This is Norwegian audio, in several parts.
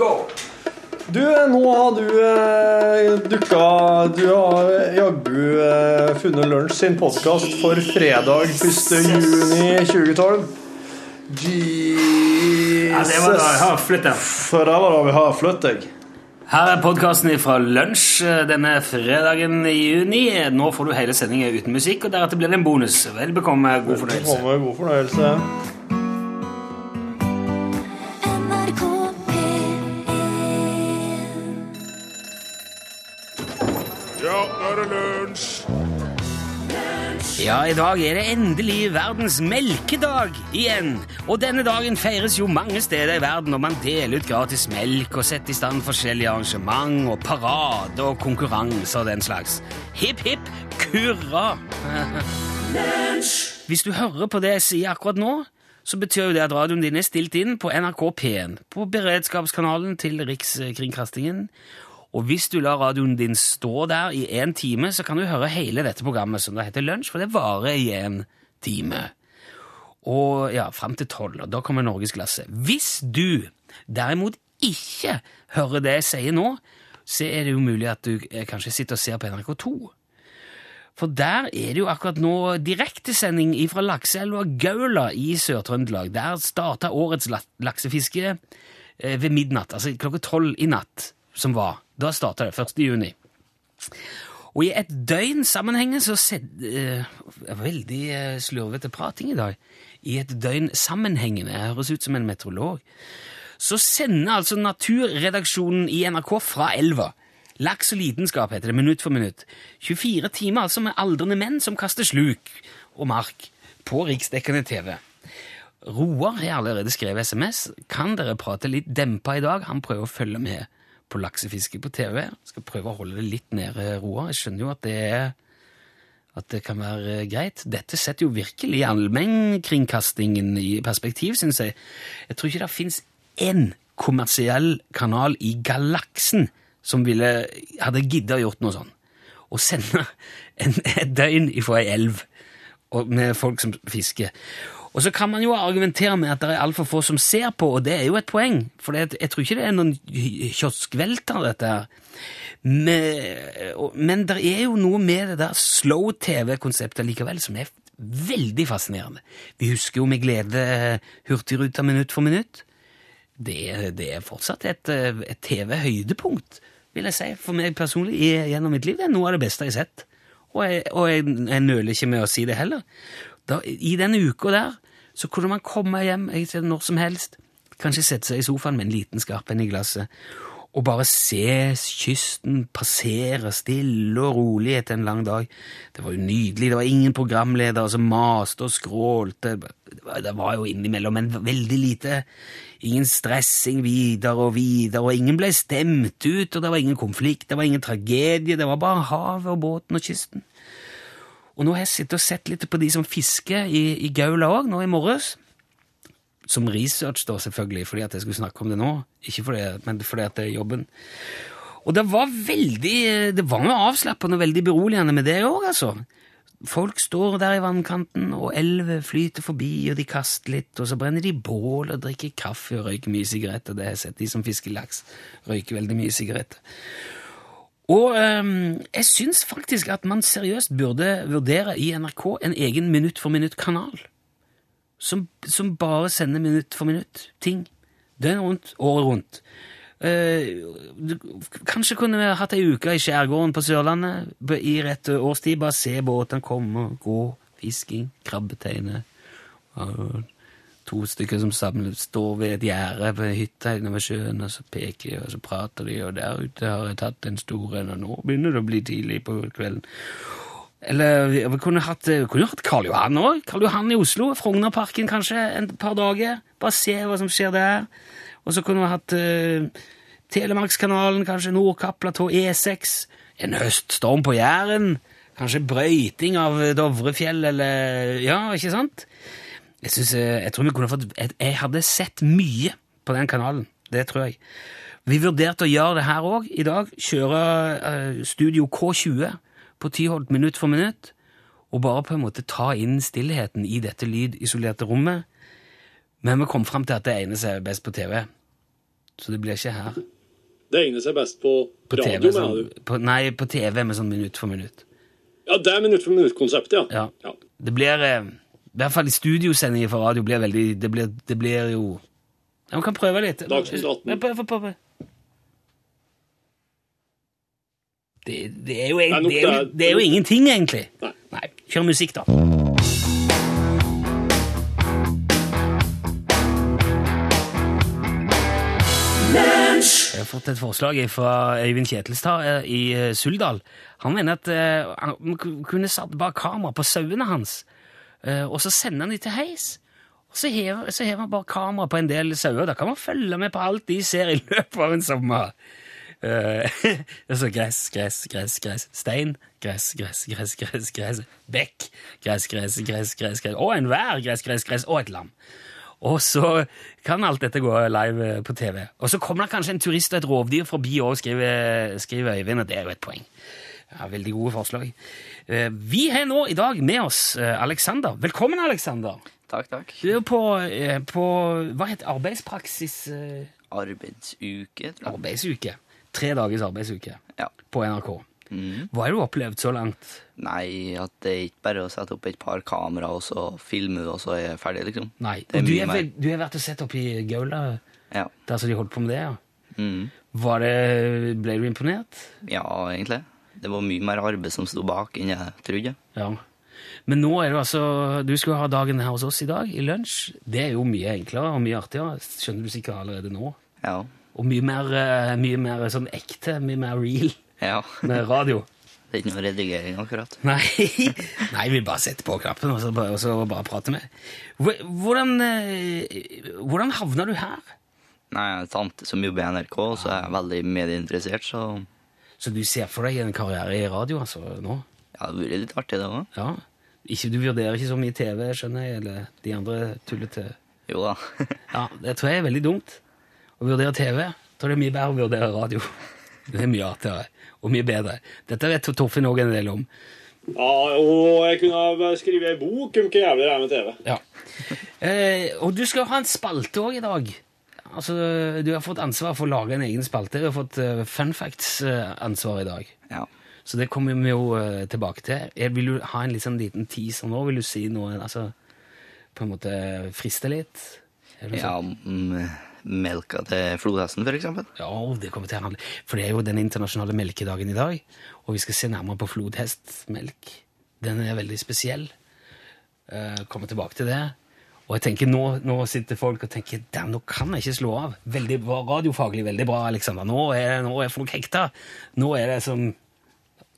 Go! Du, nå har du eh, dukka Du har jaggu eh, funnet Lunsj sin podkast for fredag 1. juni 2012. Jesus Ja, det var flyttet. For det var da vi har flyttet. Her er podkasten fra lunsj eh, denne fredagen i juni. Nå får du hele sendingen uten musikk, og deretter blir det en bonus. Vel bekomme, god fornøyelse. Velbekomme, god fornøyelse. Ja, i dag er det endelig verdens melkedag igjen. Og denne dagen feires jo mange steder i verden, og man deler ut gratis melk og setter i stand forskjellige arrangement og parade og konkurranser og den slags. Hipp, hipp, kurra! Hvis du hører på det jeg sier akkurat nå, så betyr jo det at radioen din er stilt inn på NRK P1, på beredskapskanalen til Rikskringkastingen. Og hvis du lar radioen din stå der i én time, så kan du høre hele dette programmet som da heter Lunsj, for det varer i en time. Og ja, fram til tolv, og da kommer norgesklasse. Hvis du derimot ikke hører det jeg sier nå, så er det jo mulig at du eh, kanskje sitter og ser på NRK2. For der er det jo akkurat nå direktesending fra lakseelva Gaula i Sør-Trøndelag. Der starta årets laksefiske eh, ved midnatt, altså klokka tolv i natt, som var. Da starta det, 1. juni. Og i et døgn sammenhengende så sed, uh, Veldig eh, slurvete prating i dag. I et døgn sammenhengende, jeg høres ut som en meteorolog, så sender altså Naturredaksjonen i NRK fra elva. Laks og lidenskap heter det, minutt for minutt. 24 timer altså med aldrende menn som kaster sluk og mark på riksdekkende TV. Roar har allerede skrevet SMS. Kan dere prate litt dempa i dag? Han prøver å følge med på laksefiske på TV. Skal prøve å holde det litt nede, roa. Jeg skjønner jo at det er at det kan være greit. Dette setter jo virkelig allmennkringkastingen i perspektiv, syns jeg. Jeg tror ikke det fins én kommersiell kanal i galaksen som ville, hadde gidda å gjort noe sånn. Å sende en, et døgn ifra ei elv og med folk som fisker. Og så kan man jo argumentere med at det er altfor få som ser på, og det er jo et poeng. For jeg, jeg tror ikke det er noen kioskvelter, dette her. Men, men det er jo noe med det der slow-TV-konseptet likevel som er veldig fascinerende. Vi husker jo med glede Hurtigruta minutt for minutt. Det, det er fortsatt et, eh, et TV-høydepunkt, vil jeg si, for meg personlig gjennom mitt liv. Det er noe av det beste jeg har sett. Og jeg, og jeg, jeg nøler ikke med å si det heller. Da, I denne uka der så kunne man komme hjem når som helst, kanskje sette seg i sofaen med en liten skarpenn i glasset, og bare se kysten passere stille og rolig etter en lang dag. Det var jo nydelig. Det var ingen programledere som maste og skrålte. Det var jo innimellom, men veldig lite. Ingen stressing videre og videre, og ingen ble stemt ut, og det var ingen konflikt, det var ingen tragedie, det var bare havet og båten og kysten. Og nå har jeg sittet og sett litt på de som fisker i, i Gaula òg, nå i morges. Som research, da, selvfølgelig, fordi at jeg skulle snakke om det nå. Ikke fordi, men fordi at det er jobben. Og det var veldig Det var noe avslappende og veldig beroligende med det òg, altså. Folk står der i vannkanten, og elver flyter forbi, og de kaster litt, og så brenner de bål og drikker kaffe og røyker mye sigaretter. Det har jeg sett. De som fisker laks, røyker veldig mye sigaretter. Og ehm, jeg syns faktisk at man seriøst burde vurdere i NRK en egen minutt for minutt-kanal. Som, som bare sender minutt for minutt ting. Døgnet rundt, året rundt. Eh, du, kanskje kunne vi hatt ei uke i skjærgården på Sørlandet i rett årstid. Bare se båtene komme og gå. Fisking, krabbeteine. og To stykker som samler, står ved et gjerde på hytta inne ved sjøen, og så peker de, og så prater de, og der ute har jeg tatt en stor en, og nå begynner det å bli tidlig på kvelden. Eller vi kunne hatt, vi kunne hatt Karl Johan òg. Karl Johan i Oslo. Frognerparken kanskje en par dager. Bare se hva som skjer der. Og så kunne vi hatt uh, Telemarkskanalen, kanskje Nordkapp-platå, E6. En høststorm på Jæren. Kanskje brøyting av Dovrefjell, eller Ja, ikke sant? Jeg, synes, eh, jeg tror vi kunne fått jeg, jeg hadde sett mye på den kanalen. Det tror jeg. Vi vurderte å gjøre det her òg i dag. Kjøre uh, Studio K20 på Tyholt minutt for minutt. Og bare på en måte ta inn stillheten i dette lydisolerte rommet. Men vi kom fram til at det egner seg best på TV. Så det blir ikke her. Det egner seg best på, På radio, TV, mener sånn, du? på, nei, på TV med sånn minutt for minutt. Ja, det er minutt for minutt-konseptet, ja. Ja. ja. Det blir eh, I hvert fall i studiosendinger for radio blir veldig Det blir, det blir jo ja, Vi kan prøve litt. Dagsnytt 18. Prøv, prøv, prøv, prøv. Det, det, er jo, Det er nok det, jo, det er- jo ingenting, egentlig. Nei. Nei, Kjør musikk, da. Jeg har fått et forslag fra Øyvind Kjetilstad eh, i eh, Suldal. Han mener at eh, han kunne satt bak kamera på sauene hans, og så sender han de til heis. Og så hever, så hever han bare kamera på en del sauer. Da kan man følge med på alt de ser i løpet av en sommer. Uh, altså gress, gress, gress, gress. Stein, gress, gress, gress, gress, gress. Bekk, gress, gress, gress, gress, gress. Og en vær, gress, gress, gress. Og et lam. Og så kan alt dette gå live eh, på TV. Og så kommer det kanskje en turist og et rovdyr forbi og skriver, skriver Øyvind, og det er jo et poeng. Ja, Veldig gode forslag. Eh, Vi har nå i dag med oss eh, Alexander. Velkommen, Alexander. Takk, takk. Du er på, eh, på hva heter arbeidspraksis Arbeidsuke, tror jeg. Arbeidsuke. Tre dagers arbeidsuke Ja. på NRK. Mm. Hva har du opplevd så langt? Nei, at det er ikke bare å sette opp et par kamera og så filme, og så er jeg ferdig, liksom. Nei, og du, er, du har vært og sett opp i Gaula, Ja. der som de holdt på med det, ja. Mm. Var det, ble du imponert? ja, egentlig. Det var mye mer arbeid som sto bak enn jeg trodde. Ja. Men nå er du altså Du skulle ha dagen her hos oss i dag, i lunsj. Det er jo mye enklere og mye artigere, skjønner du sikkert allerede nå. Ja. Og mye mer, eh, mye mer sånn ekte, mye mer real Ja. med radio. Det er ikke noe redigering, akkurat. Nei, Nei vi bare setter på knappen og så bare, og så bare prater med. Hvordan, eh, hvordan havna du her? Nei, jeg tante som jobber i NRK, så jeg er veldig medieinteressert, så Så du ser for deg en karriere i radio altså nå? ja, det blir litt artig, det òg. Ja. Ikke, du vurderer ikke så mye TV, skjønner jeg, eller de andre tullete Jo da. Ja, det tror jeg er veldig dumt. Å vurdere TV. Jeg tror det er mye bedre å vurdere radio. Det er mye artigere og mye bedre. Dette vet Torfinn òg en del om. ja. Og jeg kunne ha skrevet ei bok om hva jævlig det er med TV. Ja. Eh, og du skal ha en spalte òg i dag. Altså, Du har fått ansvar for å lage en egen spalte. Du har fått uh, fun facts-ansvar i dag. Ja. Så det kommer vi jo uh, tilbake til. Jeg vil du ha en sånn liten teaser nå? Vil du si noe altså, På en måte friste litt? Ja mm, melka til flodhesten, for eksempel. Ja, det kommer til å handle For det er jo den internasjonale melkedagen i dag, og vi skal se nærmere på flodhestmelk. Den er veldig spesiell. Uh, kommer tilbake til det. Og jeg tenker, nå, nå sitter folk og tenker Damn, nå kan jeg ikke slå av. Veldig bra, Radiofaglig veldig bra, Alexander. Nå er, nå er folk hekta. Nå er det som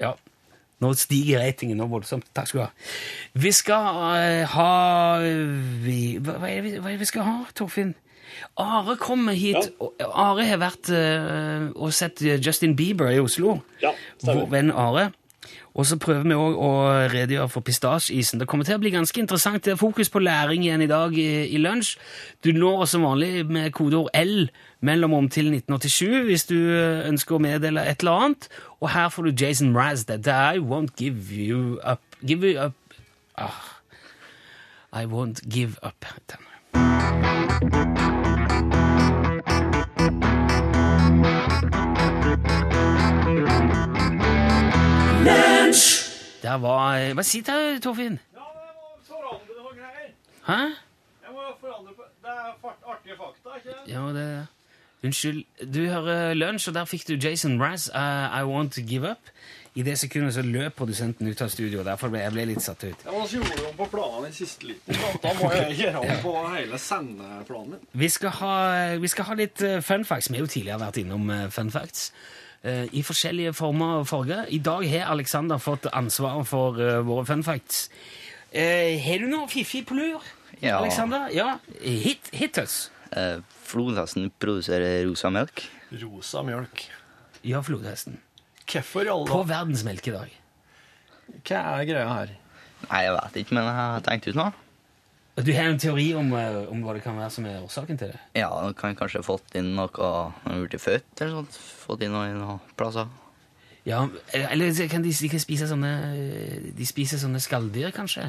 Ja. Nå stiger ratingen nå voldsomt. Takk skal du ha. Vi skal uh, ha vi, hva, hva, er vi, hva er det vi skal ha, Torfinn? Are kommer hit. Ja. Are har vært uh, og sett Justin Bieber i Oslo. Ja. Vår venn Are. Og så prøver vi òg å redegjøre for pistasjeisen. Det kommer til å bli ganske interessant. Det er fokus på læring igjen i dag i, i lunsj. Du når oss som vanlig med kodeord L mellomom til 1987 hvis du eh, ønsker å meddele et eller annet. Og her får du Jason Mraz. That I won't give you up. Give you up ah. I won't give up. Den. Der var Hva sier du, Torfinn? Ja, jeg må forandre noe greier. Hæ? Jeg må forandre på Det er fart- artige fakta, ikke det? Ja, det er Unnskyld. Du hører Lunsj, og der fikk du Jason Razz, uh, I Won't Give Up. I det sekundet så løp produsenten ut av studio, og derfor ble jeg ble litt satt ut. Jeg så gjorde om på planene i siste liten. da. Må jeg gjøre om på hele sendeplanen min. Vi vi skal ha litt uh, fun facts. Vi har jo tidligere vært innom fun facts. Uh, I forskjellige former og farger. I dag har Alexander fått ansvaret for uh, våre fun facts. Uh, har du noe fiffig på lur, Ja. Alexander? Ja. Hit, hit us. Eh, flodhesten produserer rosa melk. Rosa melk. Ja, flodhesten. Hvorfor alle På verdensmelk verdens melkedag. Hva er greia her? Nei, jeg vet ikke, men jeg har tenkt ut noe. Du har en teori om, uh, om hva det kan være som er årsaken til det? Ja, han kan kanskje fått inn noe når han har blitt født, eller sånt. Fått inn noe i noen plasser. Ja, eller kan de, de kan spise sånne De spiser sånne skalldyr, kanskje?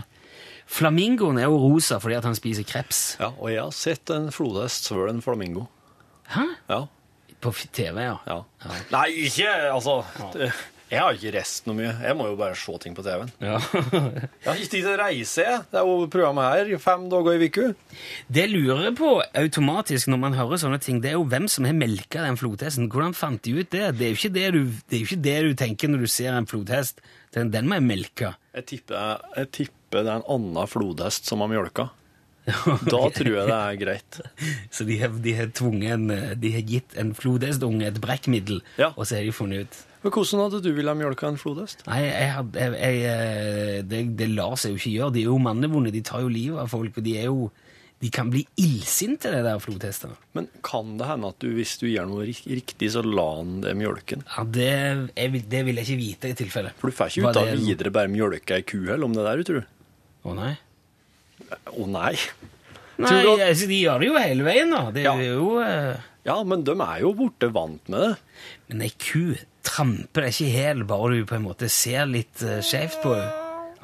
Flamingoen er jo rosa fordi at han spiser kreps. Ja, og jeg har sett en flodhest svøle en flamingo. Hæ? Ja. På TV, ja. Ja. Nei, ikke Altså, jeg har ikke reist noe mye. Jeg må jo bare se ting på TV-en. ja. Jeg har ikke tid til å reise, jeg. Det er jo programmet her fem dager i uka. Det lurer jeg på automatisk når man hører sånne ting, det er jo hvem som har melka den flodhesten. Hvordan fant de ut det? Det er jo ikke det du, det er ikke det du tenker når du ser en flodhest. Den, den må jeg melke. Jeg tipper, jeg tipper det er en annen flodhest som har mjølka. Da tror jeg det er greit. Så de har, de har tvunget de har gitt en flodhestunge et brekkmiddel, Ja. og så har de funnet ut Men hvordan hadde du villet mjølka en flodhest? Nei, jeg, had- jeg, jeg, eh, det, det lar seg jo ikke gjøre. De er jo mannevonde, de tar jo livet av folk, og de er jo De kan bli illsinte, de der flodhestene. Men kan det hende at du, hvis du gjør noe riktig, så la han det mjølken? Ja, det, jeg, det vil jeg ikke vite i tilfelle. For du får ikke ut av er- videre bare mjølke ei ku, eller om det der, tror du? Å nei? Å nei. Nei, altså, de gjør det jo hele veien, da. Det Ja. er jo eh, Ja, men de er jo borte vant med det. Men ei ku tramper deg ikke i hæl bare du på en måte ser litt uh, skjevt på henne.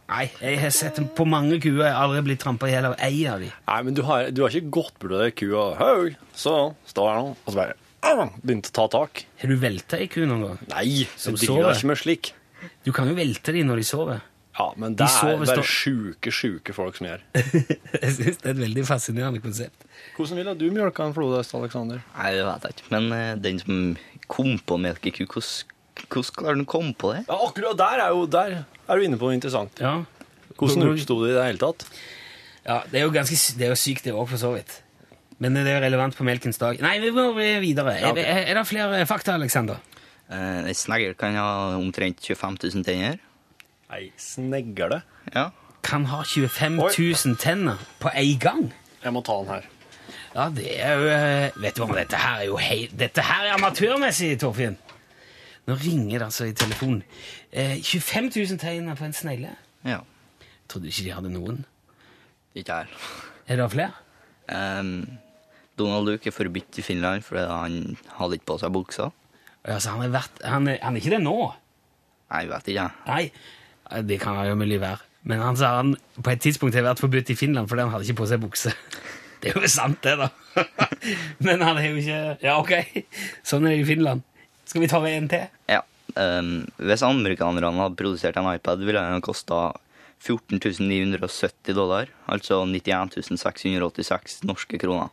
Nei, jeg har sett på mange kuer, jeg har aldri blitt trampa i hjel av ei av dem. Nei, men du har, du har ikke gått bort den ei ku og Hei, så står her nå. Og så bare begynte Begynt å ta tak. Har du velta ei ku noen gang? Nei, Som du driver ikke med slik. Du kan jo velte de når de sover. Ja, men De er sover bare sjuke, sjuke folk som gjør. jeg syns det er et veldig fascinerende konsept. Hvordan ville du mjølka en flodhest, Aleksander? Nei, det vet jeg ikke. Men eh, den som kom på melkeku, hvordan klarer den å komme på det? Ja, akkurat der er jo der er du inne på noe interessant. Ja. Hvordan oppsto det i det hele tatt? Ja, det er jo ganske det er jo sykt, det òg, for så vidt. Men det er relevant på melkens dag. Nei, vi må videre. Ja, er, er det flere fakta, Aleksander? Eh, snegl kan ha omtrent 25 000 tenner. Ei snegle. Ja. Kan ha 25 Oi. 000 tenner på én gang. Jeg må ta den her. Ja, det er jo eh, Vet du hva, dette her er jo hei, Dette her er amatørmessig, Torfinn. Nå ringer det altså i telefonen. Eh, 25 000 tenner på en snegle. ja. Trodde ikke de hadde noen. Ikke her. Er det flere? Um, Donald Duck er forbudt i Finland fordi han hadde ikke på seg buksa. Altså, han, er vært, han, er, han er ikke det nå. Nei, jeg vet ikke. Nei, det kan jo mulig være. Men han sa han på et tidspunkt har vært forbudt i Finland fordi han hadde ikke på seg bukse. Det er jo sant, det, da. Men han er jo ikke Ja, ok. Sånn er det i Finland. Skal vi ta med en til? Ja. Um, hvis amerikanerne hadde produsert en iPad, ville den kosta 14 970 dollar. Altså 91 686 norske kroner.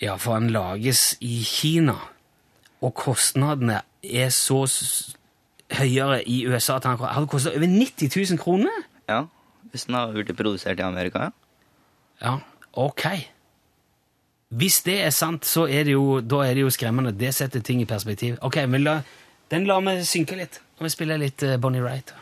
Ja, for han lages i Kina, og kostnadene er så høyere i USA at han hadde kosta over 90 000 kroner. Ja, Hvis den har blitt produsert i Amerika, ja. Ja, ok. Hvis det er sant, så er det jo, da er det jo skremmende. Det setter ting i perspektiv. Ok, men la, den lar vi synke litt. Og vi spiller litt eh, Bonnie Wright.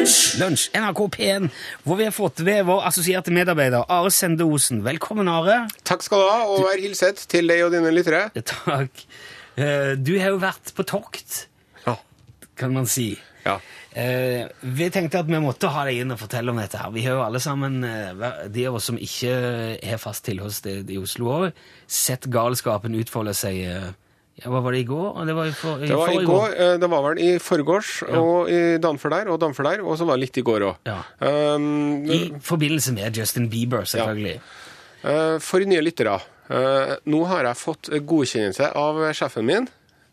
Lunsj, NRK P1, hvor vi har fått ved vår assosierte medarbeider Are Sende Osen. Velkommen, Are. Takk skal du ha, og vær hilset til deg og dine lyttere. Takk. Eh, Du har jo vært på tokt, Ja. kan man si. ja. Eh, vi tenkte at vi måtte ha deg inn og fortelle om dette. her. Vi har jo alle sammen, eh, de av oss som ikke har fast tilholdssted i Oslo òg, sett galskapen utfolde seg ja, Hva var det i går? Det var i, for, i Det var i går, eh, det var vel i forgårs, og i dagen før der, og dagen før der, og så var det litt i går òg. Ja. Um, I forbindelse med Justin Bieber, selvfølgelig. eh, for nye lyttere, eh, nå har jeg fått godkjennelse av sjefen min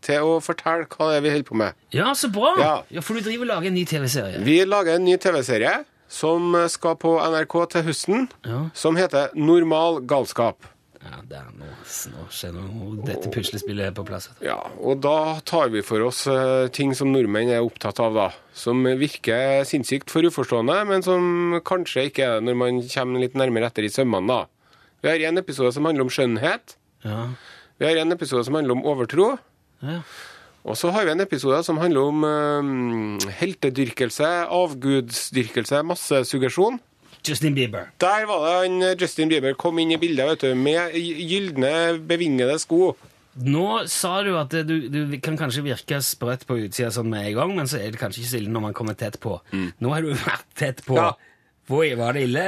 til å fortelle hva det er vi holder på med. Ja, så bra! Ja. Ja, For du driver og lager en ny TV-serie. Vi lager en ny TV-serie som skal på NRK til høsten, Ja. som heter Normal galskap. Ja, der, nå, nå skjer noe. Dette puslespillet er på plass. Ja, og da tar vi for oss eh, ting som nordmenn er opptatt av, da. Som virker sinnssykt for uforstående, men som kanskje ikke er det når man kommer litt nærmere etter i sømmene, da. Vi har en episode som handler om skjønnhet. Ja. Vi har en episode som handler om overtro. Ja. Og så har vi en episode som handler om um, heltedyrkelse, avgudsdyrkelse, massesuggesjon. Justin Bieber. Der var det han eh, Justin Bieber kom inn i bildet, vet du, med gylne, bevingede sko. Nå sa du at du, du kan kanskje virke sprøtt på utsida sånn med en gang, men så er det kanskje ikke så ille når man kommer tett på. Nå har du vært tett på. Ja. Hvor var det ille?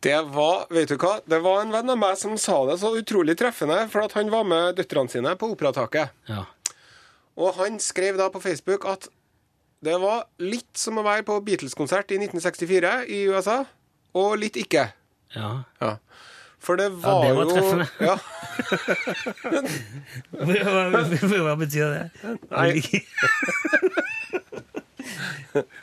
Det var vet du hva, det var en venn av meg som sa det så utrolig treffende, for at han var med døtrene sine på operataket. Ja. Og han skrev da på Facebook at Det var litt som å være på Beatles-konsert i 1964 i USA, og litt ikke. Ja. Ja. For det var, ja, det var jo. Ja, Hva, betyr det? Nei.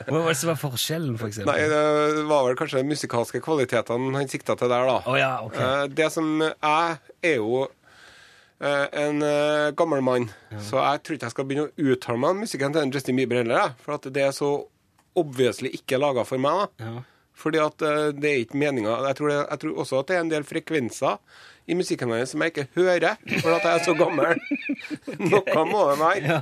Hva var det som var forskjellen, for eksempel? Nei, det var vel kanskje de musikalske kvalitetene han sikta til der, da. Å ja, ok. Eh, Det som jeg er jo eh, en eh, gammel mann, så jeg tror ikke jeg skal begynne å uttale meg om musikken til Justin Bieber heller, for at det er så obviously ikke laga for meg. da. Ja. Fordi at eh, det er ikke meninga jeg, tror jeg tror også at det er en del frekvenser i musikken hans som jeg ikke hører, for at jeg er så gammel. Noe må det være.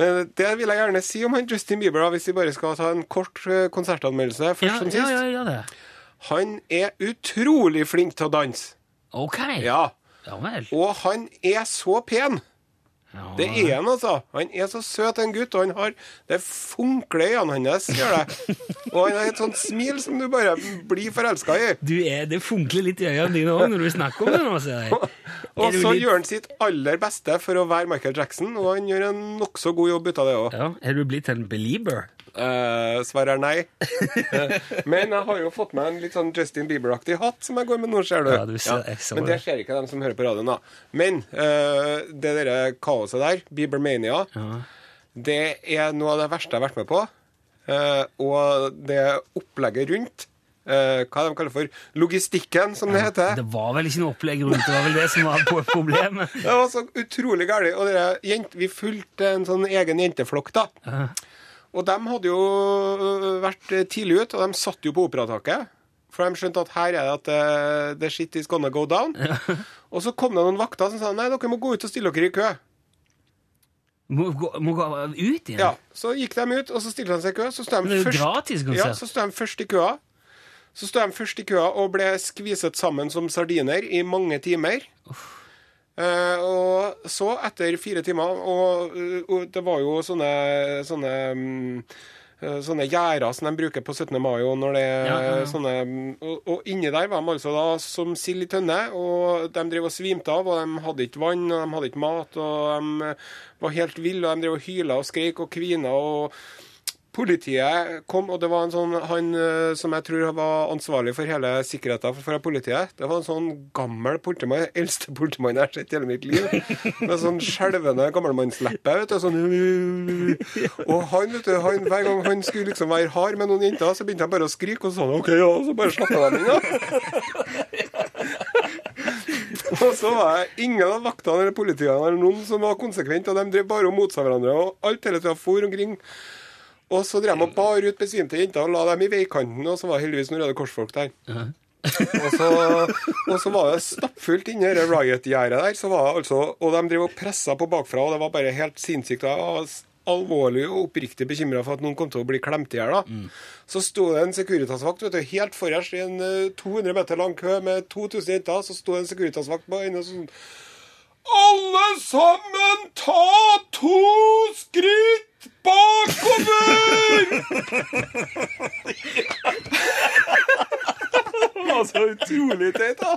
Men det vil jeg gjerne si om han Justin Bieber, da, hvis vi bare skal ta en kort eh, konsertanmeldelse først Ja, som sist. ja, ja, det. Han er utrolig flink til å danse. Ok. Ja. Ja vel. Og han er så pen. Ja. Det er han, altså. Han er så søt, en gutt, og han har Det funkler i øynene hans, gjør det. Og han har et sånt smil som du bare blir forelska i. Du er, det funkler litt i øynene dine òg når du snakker om det nå, sier jeg. Og så litt- gjør han sitt aller beste for å være Michael Jackson, og han gjør en nokså god jobb ut av det òg. Ja, Er du blitt en belieber? Eh, Svaret er nei. Men jeg har jo fått meg en litt sånn Justin Bieber-aktig hatt som jeg går med nå, ser du. Ja, du ser- ja. Men det ser ikke dem som hører på radioen, da. Men uh, det derre kaoset der, Biebermania, det er noe av det verste jeg har vært med på. Uh, og det opplegget rundt eh, Hva de kaller for logistikken, som det heter. Det var vel ikke noe opplegg rundt, det var vel det som var problemet. Det var så utrolig galt. Og dere jent, vi fulgte en sånn egen jenteflokk, da. Og de hadde jo øh, vært tidlig ute, og de satt jo på operataket. For de skjønte at her er det at uh, the shit is gonna go down. Og så kom det noen vakter som sa nei, dere må gå ut og stille dere i kø. Må gå, må gå ut igjen? Ja, Så gikk de ut, og så stilte de seg i kø. Så sto de ja, de først i køa. Så sto de først i køa og ble skviset sammen som sardiner i mange timer. Eh, og så, etter fire timer Og, og det var jo sånne Sånne, eh, sånne gjerder som de bruker på 17. mai. Og, når det, Ja, ja, ja. Sånne, mm, og, og inni der var de altså da som sild i tønne. Og de drev og svimte av, og de hadde ikke vann, og de hadde ikke mat. Og de var helt ville, og de drev og hyla og skreik og kvina. og Politiet kom, og det var en sånn Han eh, som jeg tror var ansvarlig for hele sikkerheten for politiet, det var en sånn gammel politimann, eldste politimann jeg har sett i hele mitt liv. Med sånn skjelvende gammelmannsleppe. vet du, sånn Og han, vet du, han, hver gang han skulle liksom være hard med noen jenter, så begynte han bare å skrike, og sånn OK, ja, så bare slappa de inn, da. Og så var det ingen av vaktene eller politiene eller noen som var konsekvent, og de drev bare og motsa hverandre, og alt hele tida for omkring. Og så drev de og bar ut besvimte jenter og la dem i veikanten, og så var heldigvis noen Røde Kors-folk der. og, så, og så var det stappfullt inni det riot-gjerdet der, så var det altså, og de drev og pressa på bakfra, og det var bare helt sinnssykt. Jeg var alvorlig og oppriktig bekymra for at noen kom til å bli klemt i hjel. da. Så sto det en Securitas-vakt helt forrest i en eh, 200 meter lang kø med 2000 jenter. Så sto det en Securitas-vakt på enden og sånn Alle sammen ta to skritt bakover! det var så utrolig teit, da.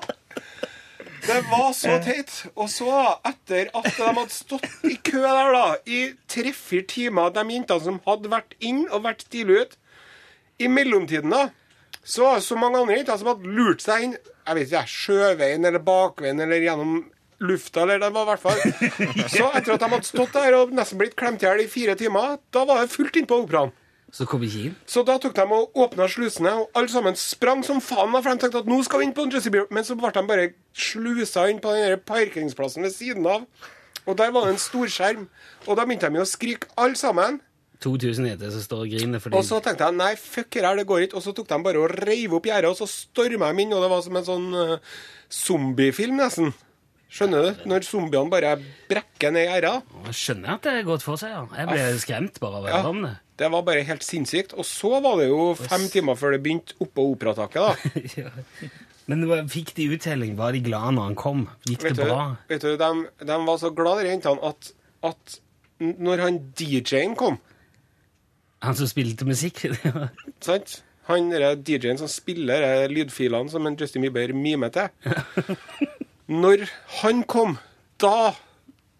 Det var så teit. Og så, etter at de hadde stått i kø der da, i tre-fire timer, de jentene som hadde vært inn og vært tidlig ut, i mellomtiden da, så var så mange andre jenter som hadde lurt seg inn, jeg vet ikke, sjøveien eller bakveien eller gjennom lufta, eller det var i hvert fall. Så etter at de hadde stått der og nesten blitt klemt i hjel i fire timer, da var det fullt inn på operaen. Så kom ikke inn? Så da tok de og åpna slusene, og alle sammen sprang som faen. For de tenkte at nå skal vi inn på Jussie Bieber. Men så ble de bare slusa inn på den parkeringsplassen ved siden av. Og der var det en storskjerm. Og da begynte de å skrike alle sammen. 2000 heter som står og griner fordi Og så tenkte jeg nei, fuck her, det går ikke. Og så tok de bare og reiv opp gjerdet, og så storma de inn. Og det var som en sånn uh, zombiefilm, nesten. Skjønner du? Når zombiene bare brekker ned gjerda. Skjønner at det er godt for seg. ja. Jeg ble skremt bare av å høre om det. Det var bare helt sinnssykt. Og så var det jo fem timer før det begynte oppå operataket, da. Ja. Men fikk de uttelling? Var de glade når han kom? Gikk Vet det du, bra? vet du de, de var så glade, de jentene, at, at når han DJ-en kom Han som spilte musikk? sant? Han DJ-en som spiller lydfilene som en Justin Bieber mimer til Når han kom, da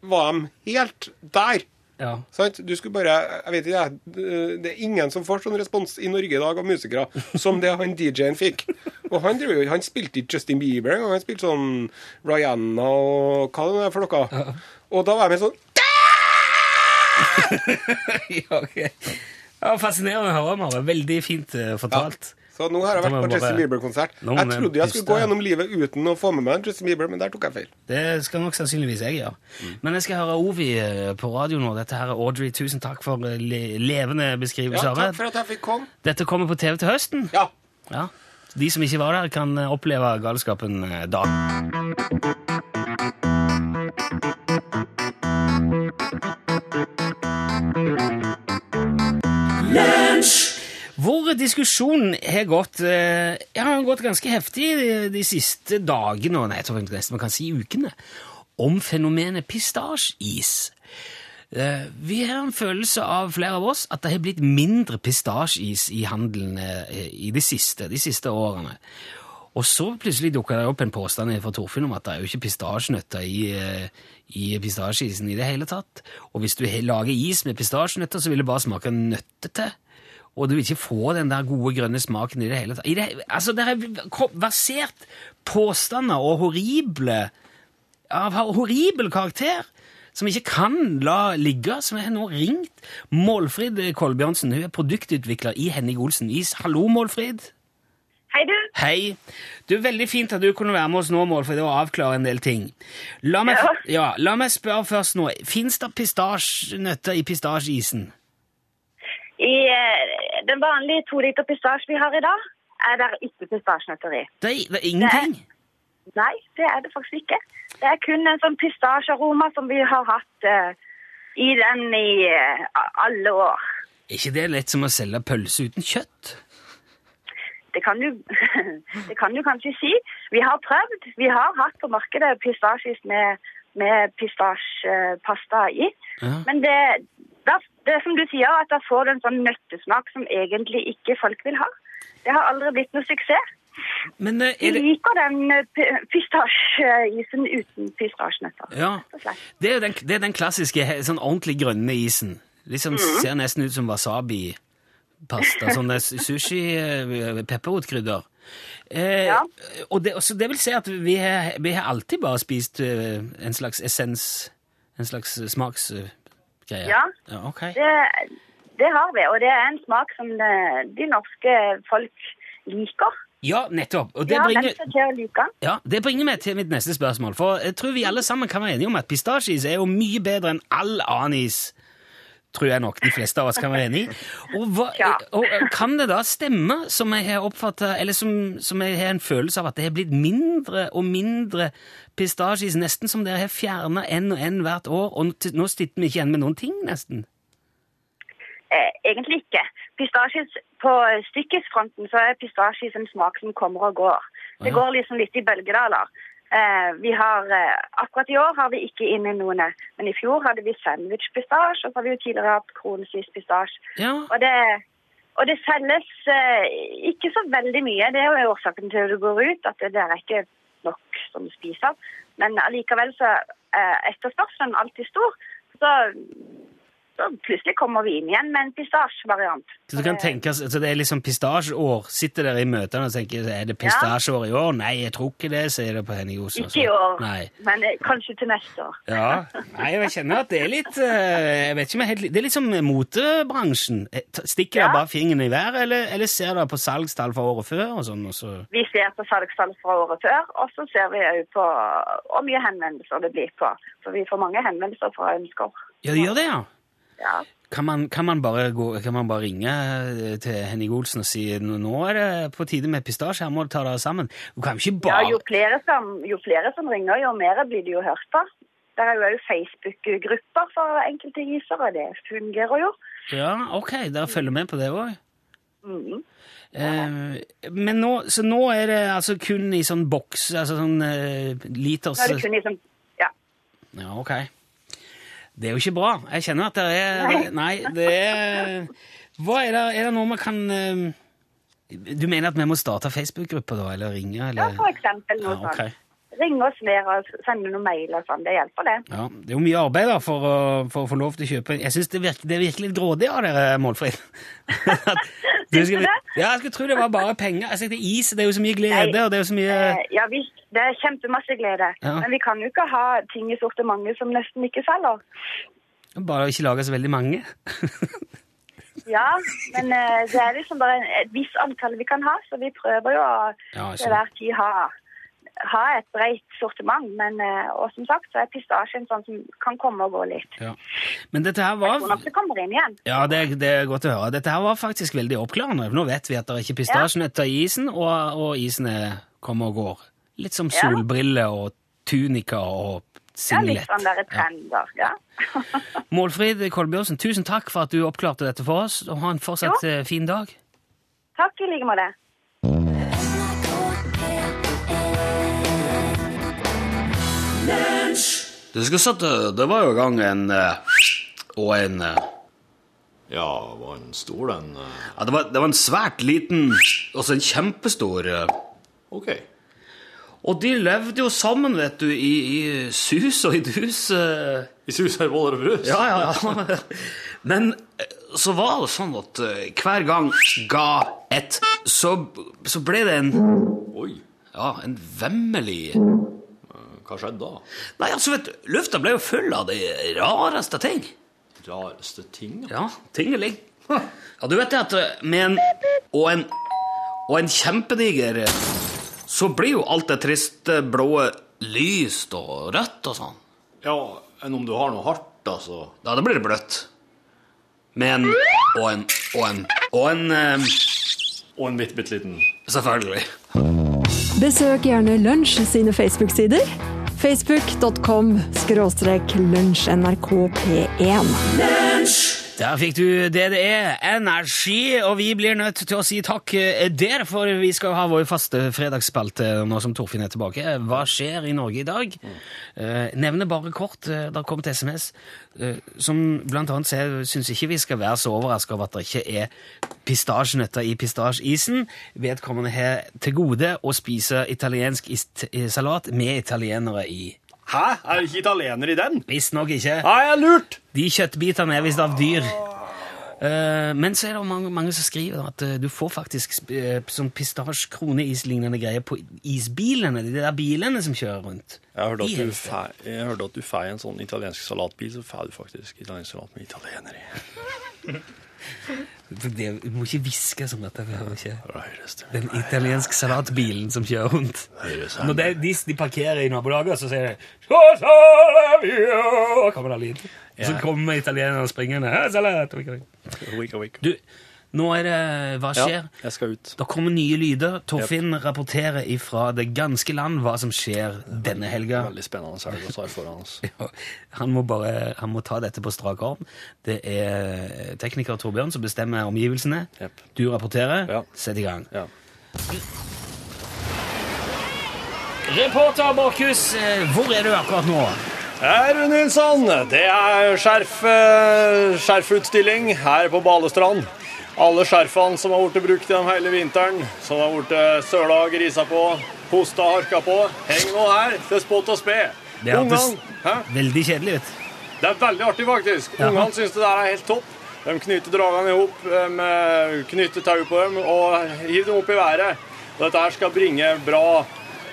var de helt der. Ja. Sant? Du skulle bare, jeg vet ikke, jeg, Det er ingen som får sånn respons i Norge i dag av musikere som det han DJ-en fikk. Og han, jo- han spilte ikke Justin Bieber engang. Han spilte sånn Rihanna og hva det er for noe. Og da var jeg med sånn ja, okay. Det var fascinerende å høre, Mare. Veldig fint fortalt. fortalt. Så nå har jeg vært på Justin Bieber-konsert. Jeg trodde jeg skulle gå gjennom livet uten å få med meg en Justin Bieber, men der tok jeg feil. Det skal nok sannsynligvis jeg gjøre. Men jeg skal høre Ovi eh, på radio nå. Dette her er Audrey. Tusen takk for eh, le levende beskrivelse Ja, takk for at jeg fikk komme. Dette kommer på TV til høsten. Ja. Ja. De som ikke var der, kan eh, oppleve galskapen da. da. Hvor diskusjonen har gått eh, har gått ganske heftig de, siste dagene, nei, jeg tror nesten man kan si ukene, om fenomenet pistasjeis. Eh, Vi har en følelse av flere av oss at det har blitt mindre pistasjeis i handelen eh, i de siste, de siste årene. Og så plutselig dukka det opp en påstand fra Torfinn om at det er jo ikke pistasjenøtter i, i pistasjeisen i det hele tatt. Og hvis du lager is med pistasjenøtter, så vil det bare smake nøttete. Og du vil ikke få den der gode grønne smaken i det hele tatt. Det, altså, det er versert påstander og horrible av horribel karakter som ikke kan la ligge, som jeg har nå ringt. Målfrid Kolbjørnsen, hun er produktutvikler i Henning Olsen Is. Hallo, Målfrid. Hei, du. Hei. Du, Veldig fint at du kunne være med oss nå, Målfrid, og avklare en del ting. La meg, Ja. ja, la meg spørre først nå. Fins det pistasjenøtter i pistasjeisen? I eh, den vanlige to liter pistasje vi har i dag, er det ikke pistasjenøtter i. Det, er- det er ingenting. Nei, det er det faktisk ikke. Det er kun en sånn pistasjearoma som vi har hatt uh, i den i uh, alle år. Er ikke det lett som å selge pølse uten kjøtt? Det kan, du, det kan du kanskje si. Vi har prøvd. Vi har hatt på markedet pistasjes med, med pistasjepasta i. Ja. Men det, da, det er som du sier, at da får du en sånn nøttesmak som egentlig ikke folk vil ha. Det har aldri blitt noe suksess. Men eh, det liker den eh, pistasjeisen uten pistasjenøtter. Ja. Det er den, det er den klassiske sånn ordentlig grønne isen. Liksom mm. Ser nesten ut som wasabi-pasta. Sånn det er sushi, eh. Eh, Ja. og det, så det vil si at vi har, vi har alltid bare spist en slags essens, en slags smaksgreie. Ja. ja okay. Det, det har vi, og det er en smak som de, de norske folk liker. Ja, nettopp. Og det ja, bringer, like ja, det bringer meg til mitt neste spørsmål. For jeg tror vi alle sammen kan være enige om at pistasjeis er jo mye bedre enn all annen is. Tror jeg nok de fleste av oss kan være enig i. Og, hva, Ja. og Kan det da stemme, som jeg har oppfatta eller som, som jeg har en følelse av, at det har blitt mindre og mindre pistasjis, nesten som dere har fjerna en og en hvert år, og nå sitter vi ikke igjen med noen ting, nesten? Eh, egentlig ikke. Pistasjis, på stykkisfronten så er pistasjes en smak som kommer og går. Det går liksom litt i bølgedaler. Eh, vi har, eh, akkurat i år har vi ikke inne noen, men i fjor hadde vi sandwich-pistasje, og så har vi jo tidligere hatt kronesvis-pistasje. Ja. Og det, og det selges eh, ikke så veldig mye. Det er jo årsaken til at det går ut, at det, det er ikke nok som spiser. Men allikevel så er etterspørselen alltid stor. Så, så plutselig kommer vi inn igjen med en pistasjevariant. Så du kan tenke, oss- så det er liksom pistasjeår. Sitter dere i møtene og tenker er det pistasjeår i år? Nei, jeg tror ikke det, sier det på Henning Os. Ikke i år, Nei. men eh, kanskje til neste år. Ja, Nei, jeg kjenner at det er litt eh, jeg vet ikke om jeg helt, Det er litt som motebransjen. Eh, Stikker Ja. dere bare fingeren i været, eller, eller ser dere på salgstall fra året før? og sånn, og så... Vi ser på salgstall fra året før, og så ser vi òg på hvor mye henvendelser det blir på. For vi får mange henvendelser fra ønsker. Ja, det gjør det, ja. Ja. Kan man, kan, man bare gå, kan man bare ringe eh, til Henning Olsen og si nå er det på tide med pistasje, her må du ta dere sammen? Du kan jo ikke Ja, jo flere, som, jo flere som ringer, jo mer blir det jo hørt på. Det er jo òg Facebook-grupper for enkelte gisere, det fungerer jo. Ja, ok, dere følger med på det òg? Mm. Eh, men nå, så nå er det altså kun i sånn boks, altså sånn eh, liters Nå er det kun liksom Ja. Ja, ok. Det er jo ikke bra. Jeg kjenner at det er Nei, det er Hva er det, er det noe man kan eh, Du mener at vi må starte Facebook-gruppe, da? Eller ringe? ja, for eksempel noe Ja, okay. sånt. ringe oss mer og sende noen mail og sånn. Det hjelper, det. Ja, Det er jo mye arbeid da for å, for å få lov til å kjøpe. Jeg syns det, det virker litt grådig av dere, Målfrid. Syns du det? Ja, jeg skulle tro det var bare penger. Jeg er is, Det er jo så mye glede, og det er jo så mye Eh, Ja visst, det er kjempemasse glede. Ja. Men vi kan jo ikke ha ting i sortimentet som nesten ikke selger. Bare å ikke lage så veldig mange. Ja, men eh, det er liksom bare et visst antall vi kan ha, så vi prøver jo å Ja, til hver tid ha, ha et breit sortiment. Men, eh, og som sagt så er pistasjen sånn som kan komme og gå litt. Ja. Men dette her Jeg var tror nok det kommer inn igjen. Ja, det, det er godt å høre. Dette her var faktisk veldig oppklarende. Nå vet vi at det er ikke pistasjenøtter i isen, og, og isen er, kommer og går. Litt som solbriller og tunika og singlet. Ja, litt sånn der trender, ja. Målfrid Kolbjørnsen, tusen takk for at du oppklarte dette for oss, og ha en fortsatt jo. fin dag. Takk i like måte. Det skal sette, det var jo i gang en eh, og en eh, Ja, var en stor den eh, ja, det, var, det var en svært liten, også en kjempestor eh, Ok. Og de levde jo sammen, vet du, i, i sus og i dus. eh. I sus her boller og brus? Ja, ja, ja. Men eh, så var det sånn at eh, hver gang ga ett, så, så ble det en Oi, Ja, en vemmelig hva skjedde da? Nei, altså, vet du, lufta ble jo full av de rareste ting. Rareste ting? Ja, tingeling. Ja, du vet det at med en Og en, og en kjempediger Så blir jo alt det triste blå lyst og rødt og sånn. Ja, enn om du har noe hardt, altså. Ja, da blir det bløtt. Med en og en og en og en eh, Og en bitte, bitte liten Selvfølgelig. Besøk gjerne Lunsj sine Facebook-sider. Facebook.com skråstrek lunsjnrkp1. Der fikk du det det er, energi, og vi blir nødt til å si takk eh, der, for vi skal ha vår faste fredagsspalte nå som Torfinn er tilbake. Hva skjer i Norge i dag? Eh, nevner bare kort, eh, det har kommet SMS, som blant annet sier, synes ikke vi skal være så overrasket over at det ikke er pistasjenøtter i pistasjeisen. Vedkommende har til gode å spise italiensk salat med italienere i. Hæ? Er det ikke italiener i den? Visstnok ikke. Nei, jeg er lurt! De kjøttbitene er visst av dyr. Uh, men så er det mange, mange som skriver at uh, du får faktisk eh, sånn pistasjekroneis-lignende greier på isbilene. De der bilene som kjører rundt. Jeg hørte at du jeg hørte at du feier en sånn italiensk salatbil, så får du faktisk italiensk salat med italienere i. Det, du må ikke hviske som dette. det ikke. Den italienske salatbilen som kjører rundt. Når de, de parkerer i nabolaget, så sier de «Så kommer det lyd. Og så kommer italienerne springende. Salat!» Wik, wik. Du, nå er det Hva skjer? Ja, jeg skal ut. Det kommer nye lyder. Torfinn rapporterer ifra det ganske land hva som skjer denne helga. Veldig spennende helg vi har foran oss. Ja, Han må bare han må ta dette på strak arm. Det er tekniker Torbjørn som bestemmer omgivelsene. Yep. Du rapporterer. Ja. Sett i gang. Ja. Reporter Borchhus, eh, hvor er du akkurat nå? Herr Nilsson, det er skjerf, eh, skjerfutstilling her på Balestrand. Alle skjerfene som har blitt brukt gjennom hele vinteren, som har blitt søla og grisa på, hosta og harka på, Heng nå her til spott og spe. Det er Ungene, veldig kjedelig ut. Det er veldig artig, faktisk. Ja. Ungene syns det der er helt topp. De knyter dragene i hop, knytter knyter tau på dem og hiver dem opp i været. Og dette her skal bringe bra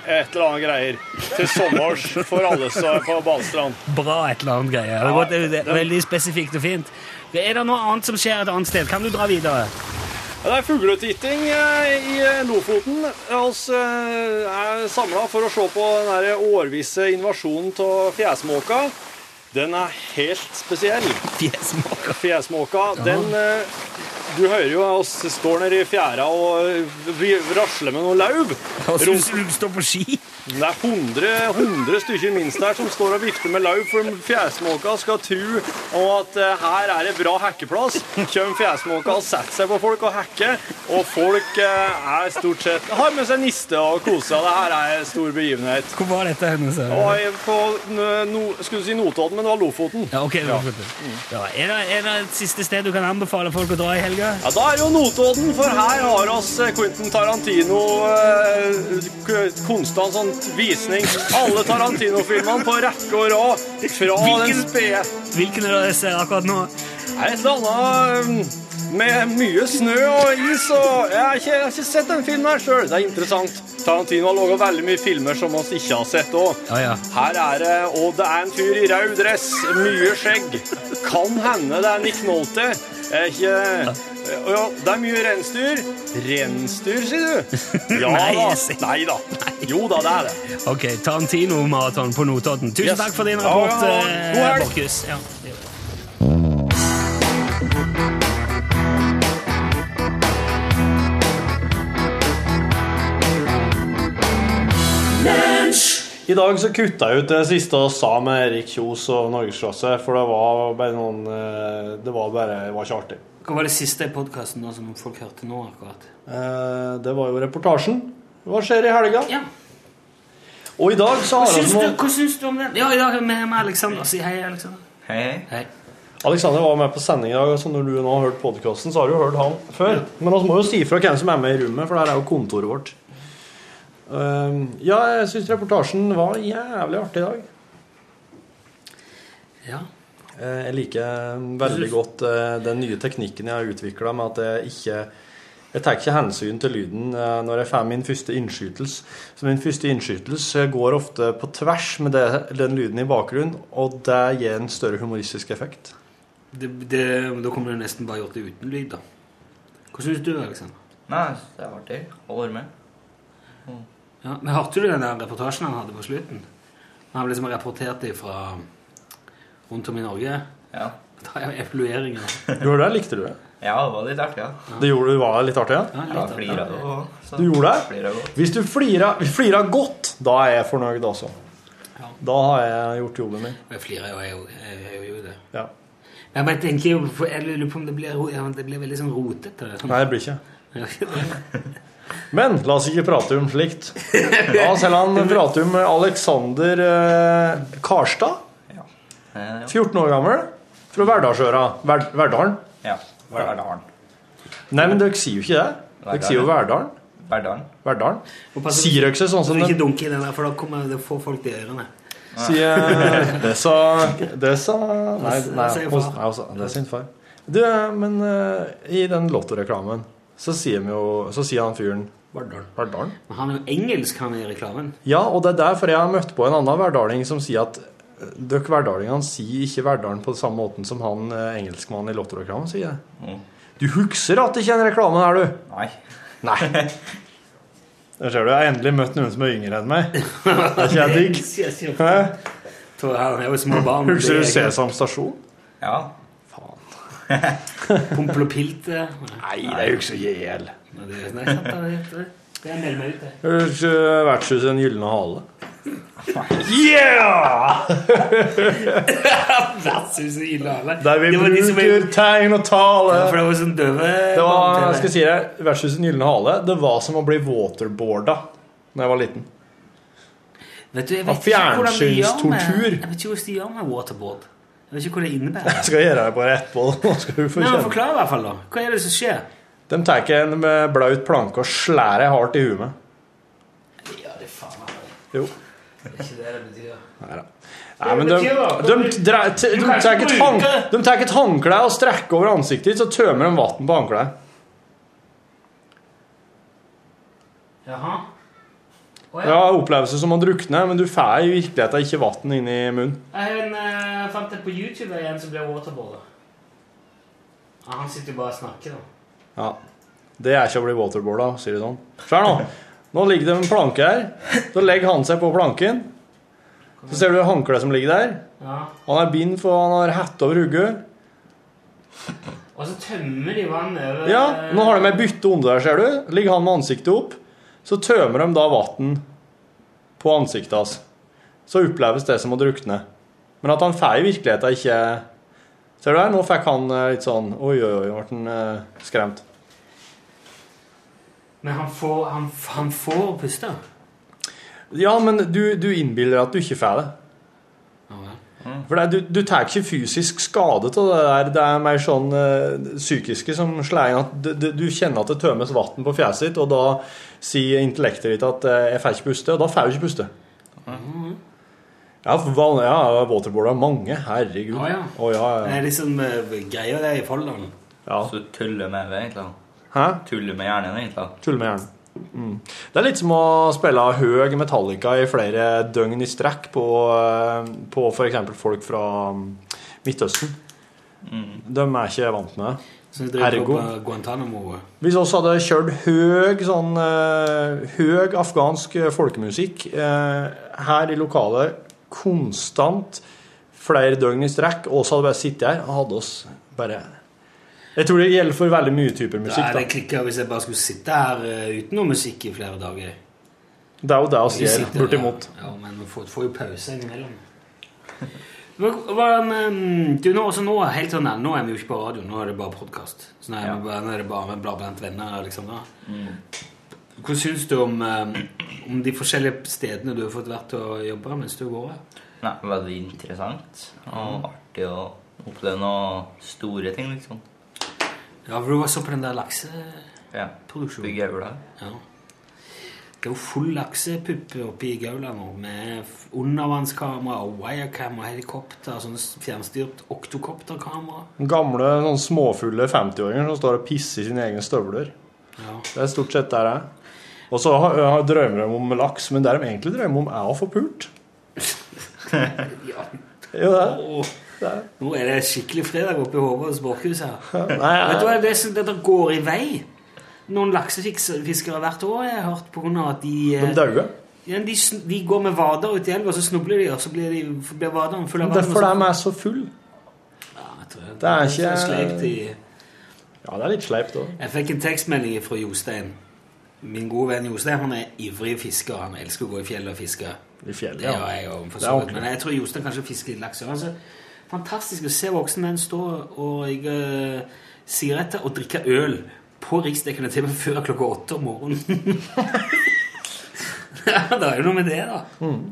et eller annet greier til sommers for alle som er på Balestrand. Bra et eller annet greier. Det var det er veldig spesifikt og fint. Er det noe annet som skjer et annet sted? Kan du dra videre? Det er fugletitting eh, i eh, Lofoten. Vi er samla for å se på den årvisse invasjonen av fjesmåka. Den er helt spesiell. Fjæsmåka? Fjesmåka, den eh, Du hører jo oss står nede i fjæra og eh, vi rasler med noe lauv. Og så Rom- du står på ski? Det er 100, 100 stykker minst her som står og vifter med lauv, for fjesmåka skal tro at eh, her er det bra hekkeplass. Kjøm fjesmåka og setter seg på folk og hekker, og folk eh, er stort sett har med seg niste og koser. Det her er en stor begivenhet. Hvor var dette henne? sa du? Og på no, skulle du si Notodden, men det var Lofoten. Ja, ok. Lofoten. Ja, er, det, er det et siste sted du kan anbefale folk å dra i helga? Ja, Da er det jo Notodden, for her har oss eh, Quentin Tarantino eh, konstant sånn flott visning. Alle Tarantino-filmene på rekke og rad. Fra den spede Hvilken er det jeg ser akkurat nå? Et eller annet um, med mye snø og is og Jeg har ikke, jeg har ikke sett den filmen her sjøl. Det er interessant. Tarantino har laga veldig mye filmer som oss ikke har sett òg. Ja, ja. Her er det Og det er en fyr i rød dress, mye skjegg. Kan hende det er Nick Nolte. Jeg er ikke ja, det er mye reinsdyr. Reinsdyr, sier du? Ja Nei, da. Nei da. Jo da, det er det. Ok, Tarantino-maraton på Notodden. Tusen Yes. takk for din rapport, ja, ja. eh, God. Borchhus. Ja. I dag så kutta jeg ut det siste vi sa med Erik Kjos og Norgesklasse, for det var bare noen eh, Det var bare det var ikke artig. Hva var det siste i podkasten som folk hørte nå? akkurat? Eh, Det var jo reportasjen. Hva skjer i helga? Ja. Og i dag så har vi noe hva syns du om den? Ja, i dag er vi med Alexander. Si hei, Alexander. Hei, hei. Alexander var med på sending i dag, så når du nå har hørt podkasten, så har du jo hørt han før. Men vi må jo si fra hvem som er med i rommet, for det her er jo kontoret vårt. Uh, Ja, jeg syns reportasjen var jævlig artig i dag. Ja. Eh, Jeg liker veldig godt eh, den nye teknikken jeg har utvikla med at jeg ikke jeg tar ikke hensyn til lyden eh, når jeg får min første innskytelse. Så min første innskytelse går ofte på tvers med det, den lyden i bakgrunnen, og det gir en større humoristisk effekt. Det, det, da kommer du nesten bare gjort det uten lyd, da. Hva syns du, Alexander? Nei, det er artig å være med. Ja, men Hørte du den der reportasjen han hadde på slutten? Han liksom rapporterte fra rundt om i Norge. Ja. Da er evalueringer. Gjorde du det? Likte du det? Ja, det var litt artig, ja. Det gjorde du var litt artig, ja? Ja, Ja, litt av- flira Du gjorde det? Flira godt. Hvis du flira, flirer godt, da er jeg fornøyd, også. Ja. Da har jeg gjort jobben min. Jeg flirer jo, jeg jeg jeg gjør jo det. Ja. Jeg bare tenker jo, jeg lurer på om det blir, ja, det blir veldig sånn rotete. Sånn. Nei, det blir ikke. Men la oss ikke prate om slikt. La oss heller prate om Alexander eh, Karstad. Eh, 14 år gammel. Fra Verdalsøra. Verd Verdalen. Ja. Verdalen. Nei, men dere sier jo ikke det. Dere sier jo Verdalen. Verdalen. Verdalen. Sier dere ikke sånn som ikke dunk i den der, for da kommer det får folk i ørene. sier Det sa Det sa Nei, nei, hos- nei hos- det er sin far. Du, men uh, i den lottoreklamen så sier, vi jo, så sier han fyren Verdalen. Men han er jo engelsk, han i reklamen. Ja, og det er derfor jeg har møtt på en annen verdaling som sier at eh, dere verdalingene sier ikke Verdalen på samme måten som han eh, engelskmannen i lottoreklamen sier det. Mm. Du husker at det ikke er en reklame her, du? Nei. Nei. Der ser du, jeg har endelig møtt noen som er yngre enn meg. Det er ikke jeg digg. Jeg er små barn. Husker du Det er ikke- Sesam stasjon? Ja. Faen. Pompel og pilt? Nei, det er jo ikke er melder meg ut. Vertshuset Den gylne hale? Yeah! Vertshuset Den gylne hale. Der vi bruker var de som bruker tegn og tale. Ja, for det var sånn døve Det var, jeg skal si det, Vertshuset Den gylne hale, det var som å bli waterboarda da jeg var liten. Vet du, jeg vet ikke hvordan de gjør med Jeg vet ikke hvordan de gjør med waterboard. Jeg vet ikke hva det innebærer. Jeg skal gjøre det bare etterpå. Nå skal du få kjenne. Forklar i hvert fall, da. Hva er det som skjer? De tar en med blaut planke og slår deg hardt i huet med. Ja, det faen meg Jo. Det er ikke det det betyr. Nei da. Nei, men de, de, de, de tar et håndkle og strekker over ansiktet ditt, så tømmer de vann på håndkleet. Jaha. Oh, Ja, opplevelse som å drukne, men du får i virkeligheten ikke vann inn i munnen. Jeg eh, fant det på YouTube det er en som ble waterboarder. Ja, han sitter jo bare og snakker, da. Ja. Det er ikke å bli waterboarda, sier du sånn. Se nå. Nå ligger det en planke her. Så legger han seg på planken. Så ser du håndkleet som ligger der. Ja. Han har bind for han har hette over hodet. Og så tømmer de vann over Ja, nå har de ei bytte under der, ser du. Ligger han med ansiktet opp. Så tømmer de da vann på ansiktet hans. Så oppleves det som å drukne. Men at han får i virkeligheten ikke Ser du her, nå fikk han eh, litt sånn Oi, oi, oi, ble han eh, skremt. Men han får, han, han får puste. Ja, men du, du innbiller deg at du ikke får det. Ja, vel. For det, er- du, du tar ikke fysisk skade av det der. Det er mer sånn eh, psykiske som slår inn at du, du, du kjenner at det tømmes vann på fjeset ditt, og da sier intellektet ditt at 'jeg får ikke puste', og da får du ikke puste. Ja, for ja, waterboarda er mange. Herregud. Ah, ja. Oh, ja, Det er liksom uh, greia det i Folldalen. ja. Så tuller med det, egentlig. Hæ? Tuller med hjernen, egentlig. Tuller med hjernen. Mm. Det er litt som å spille høy Metallica i flere døgn i strekk på, eh, på f.eks. folk fra mm, Midtøsten. De er ikke vant med det. Ergo. Hvis vi hadde kjørt høy, sånn, eh, høy afghansk folkemusikk eh, her i lokalet konstant flere døgn i strekk, og så hadde bare sittet her og hadde oss bare Jeg tror det gjelder for veldig mye typer Da musikk. er det Da. klikka hvis jeg bare skulle sitte her eh, uten noe musikk i flere dager. Det er jo det vi Vi gjør, sitter- bortimot. Ja, ja, men vi får, får jo pause innimellom. Men, Du, nå, også nå, helt sånn, nå er vi jo ikke på radio, nå er det bare podkast. Så nå er, vi bare, nå er det bare blant venner. Liksom, da. Hva syns du om, eh, om de forskjellige stedene du har fått vært Å jobbe mens du har vært? Nei, veldig interessant og artig å oppleve noen store ting, liksom. Ja, for du var så på den der lakse... Ja. Produksjon. Ja. Det er jo full laksepupp oppe i Gaula nå, med undervannskamera og wirecam helikopter, sånn fjernstyrt oktokopterkamera. Gamle, sånn småfulle 50-åringer som står og pisser i sine egne støvler. Ja. Det er stort sett der det er. Og så drømmer de om laks, men det de egentlig drømmer om, er å få pult. ja. Jo, det er. Åh, Nå er det skikkelig fredag oppe i Håvards borkhus her. Nei, Vet du hva det, er som- det går i vei? Noen laksefiskere hvert år jeg har hørt på grunn av at de eh, De dauer. Ja, de, de går med vader ut i elva, så snubler de, og så blir, de, blir vaderen full av vann. Derfor er de er så full. Ja, jeg tror Det er så ikke- sleipt i Ja, det er litt sleipt òg. Jeg fikk en tekstmelding fra Jostein. Min gode venn Jostein han er ivrig fisker. Han elsker å gå i fjellet og fiske. I fjellet, Det ja. gjør jeg også, Det er. Men jeg tror Jostein kanskje fisker litt laks. Altså, fantastisk å se voksne menn stå og røyke sigaretter og drikke øl på riksdekkende TV før klokka åtte om morgenen. ja, det er jo noe med det, da. Mm.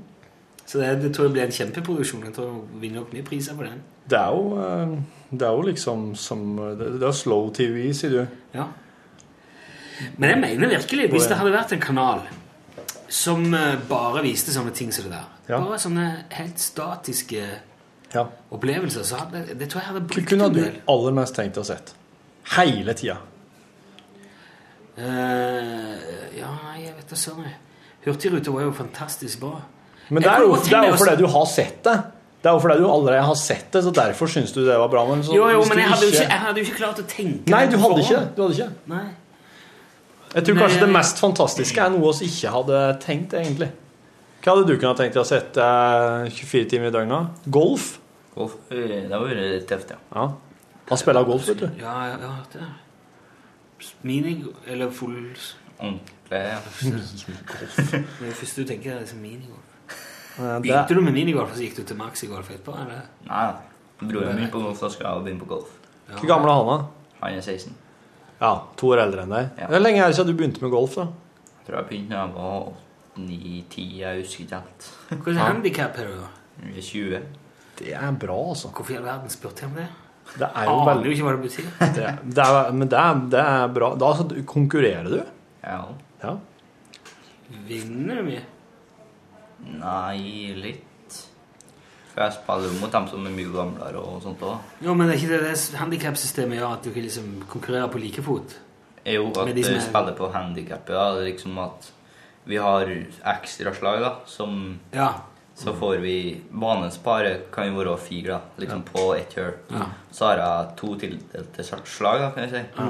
Så det, det tror jeg blir en kjempeproduksjon. Jeg tror jeg vinner nok mye priser på den. Det er jo, eh, det er jo liksom som Det det er slow TV, sier du. Ja. Men jeg mener virkelig, hvis det hadde vært en kanal som eh, bare viste sånne ting som det der, Ja. bare sånne helt statiske Ja. opplevelser, så hadde, det tror jeg hadde brukt kunne en du aller mest tenkt å sett? Hele tida. Uh, ja, jeg vet da søren. Hurtigruta var jo fantastisk bra. Men det er jo, det er jo fordi du har sett det. Det er jo fordi du allerede har sett det, så derfor syns du det var bra. Men så, Jo, jo, men jeg hadde, ikke, jeg hadde jo ikke klart å tenke Nei, du hadde ikke det. Du hadde ikke. Nei. Jeg tror kanskje det mest fantastiske er noe vi ikke hadde tenkt, egentlig. Hva hadde du kunnet tenkt deg å sett eh, 24 timer i døgnet? Golf? Golf, eh, det hadde vært tøft, ja. Ja. Han spiller golf, vet du. Ja, hørt det. Mini eller full Ordentlig, ja. Det første du tenker, er liksom minigolf. Eh, Begynte du med minigolf, og så gikk du til maxigolf etterpå? eller? Nei, broren min på golf, da skal jeg begynne på golf. hvor gammel er han, da? Han er 16. Ja, To år eldre enn deg. Ja. Hvor lenge er det siden du begynte med golf? da? Jeg tror jeg begynte da jeg var 9-10, jeg husker ikke helt. Hvilket ja. handikap har du? da? Jeg er 20. Det er bra, altså. Hvorfor i all verden spurte jeg om det? Det er jo Aner veldig jo ikke hva det betyr. det, det er, Men det er, det er bra. Da altså, konkurrerer du. Ja. Ja. Vinner du mye? Nei, litt. For jeg spiller jo mot dem som er mye gamlere og sånt òg. Jo, men er ikke det det handikapsystemet gjør at du ikke liksom konkurrerer på like fot? Jo, at Med de du er- spiller på handikap, Ja. Liksom at vi har ekstraslag, da, som Ja. Så får vi Banens par kan jo være fire, da, liksom på ett hull. Ja. Så har jeg to tildelte slag, da, kan jeg si.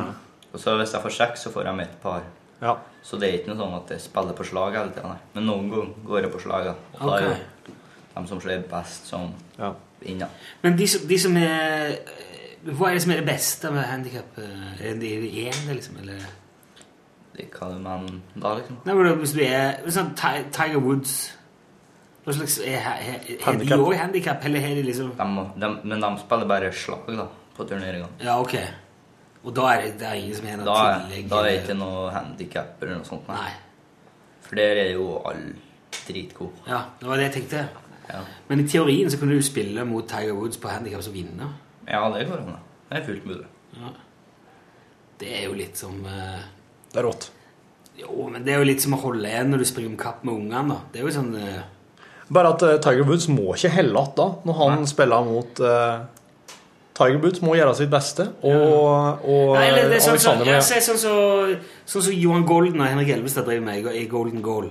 Og så hvis jeg får seks, så får jeg med et par. Ja. Så det er ikke noe sånn at jeg spiller på slag hele tida. Men noen ganger går jeg på slag, da. Og da er Ok. jo de som slår best, som Ja. inna. Men de som, de som er Hva er det som er det beste med handikap? Er det ene, liksom? Eller Det kaller man da, liksom. Nei, men hvis du er sånn Tiger Woods Hva slags Er, er, er de Handicap. òg handikap, eller er de liksom De, de, men de spiller bare slag, da, på turneringene. Ja, ok. Og da er det, det er ingen som er noe Da, er- tillegg? da er det ikke noe handikap eller noe sånt. Nei. For der er jo alle dritgode. Ja, det var det jeg tenkte. Men i teorien så kunne du spille mot Tiger Woods på handikap og vinne. Ja, det går an. Det er fullt mulig. Det er jo litt som uh... Det er rått. Jo, men det er jo litt som å holde igjen når du springer om kapp med ungene. da. Det er jo sånn uh... Bare at uh, Tiger Woods må ikke helle att da, når han spiller mot Tiger Woods må gjøre sitt beste, og, og Nei, eller det er sånn Alexander må ja, gjøre sånn som sånn så Johan Golden og Henrik Elvestad driver med i Golden Goal.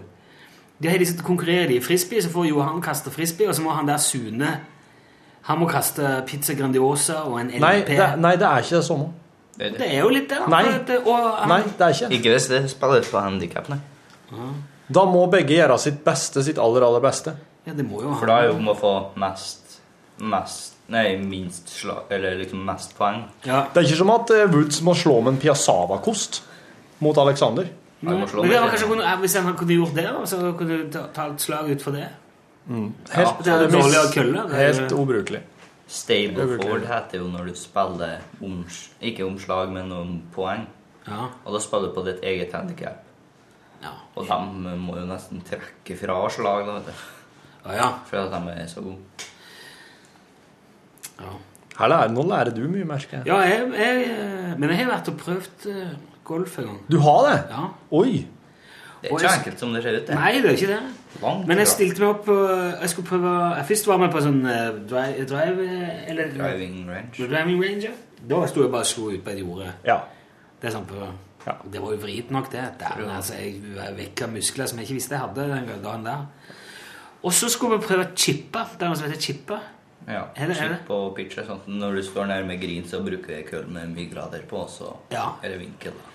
De har liksom konkurrerer de i frisbee, så får Johan kaste frisbee, og så må han der Sune Han må kaste pizza Grandiosa og en LP. Nei, det, nei, det er ikke. Det er Det er jo litt det. Nei. det- Og han, Nei, det er ikke. Ikke hvis det spiller på handikap, nei. Da må begge gjøre sitt beste, sitt aller, aller beste. Ja, det må jo For da er jo om å få mest, mest Nei, minst slag Eller liksom mest poeng. Ja. Det er ikke som at eh, Woods må slå med en piazzava-kost mot Alexander. Men det var kanskje kunne, Hvis han kunne gjort det, så kunne du ta, et slag ut for det. Helt, det er dårligere kølle. det er- helt ubrukelig. Stable Overklar. forward heter jo når du spiller oms, ikke omslag, men om poeng. Ja. Og da spiller du på ditt eget handikap. Ja. Og de må jo nesten trekke fra slag, da, vet du. Ja, ja. Fordi at de er så gode. ja. Her lærer, nå lærer du mye, merker jeg. Ja, jeg, jeg, eh, men jeg har vært og prøvd eh, golf en gang. Du har det? Ja. Oi! Det er ikke så enkelt som det ser ut. det. Nei, det er ikke det. Langt Men jeg stilte meg opp Jeg skulle prøve Jeg først var med på sånn eh, drive, drive Eller Driving range. driving range. ja. Da sto jeg bare og slo ut på et jorde. Ja. Det er sånn på Ja. Det var jo vrit nok, det. Der, altså, jeg vekka muskler som jeg ikke visste jeg hadde den dagen der. Og så skulle vi prøve chippe. Det er noe som heter chippe. Ja, Er er det? Chip og pitch er sånn Når du står nær med green, så bruker jeg køll med mye grader på, så Ja. er det vinkel. da.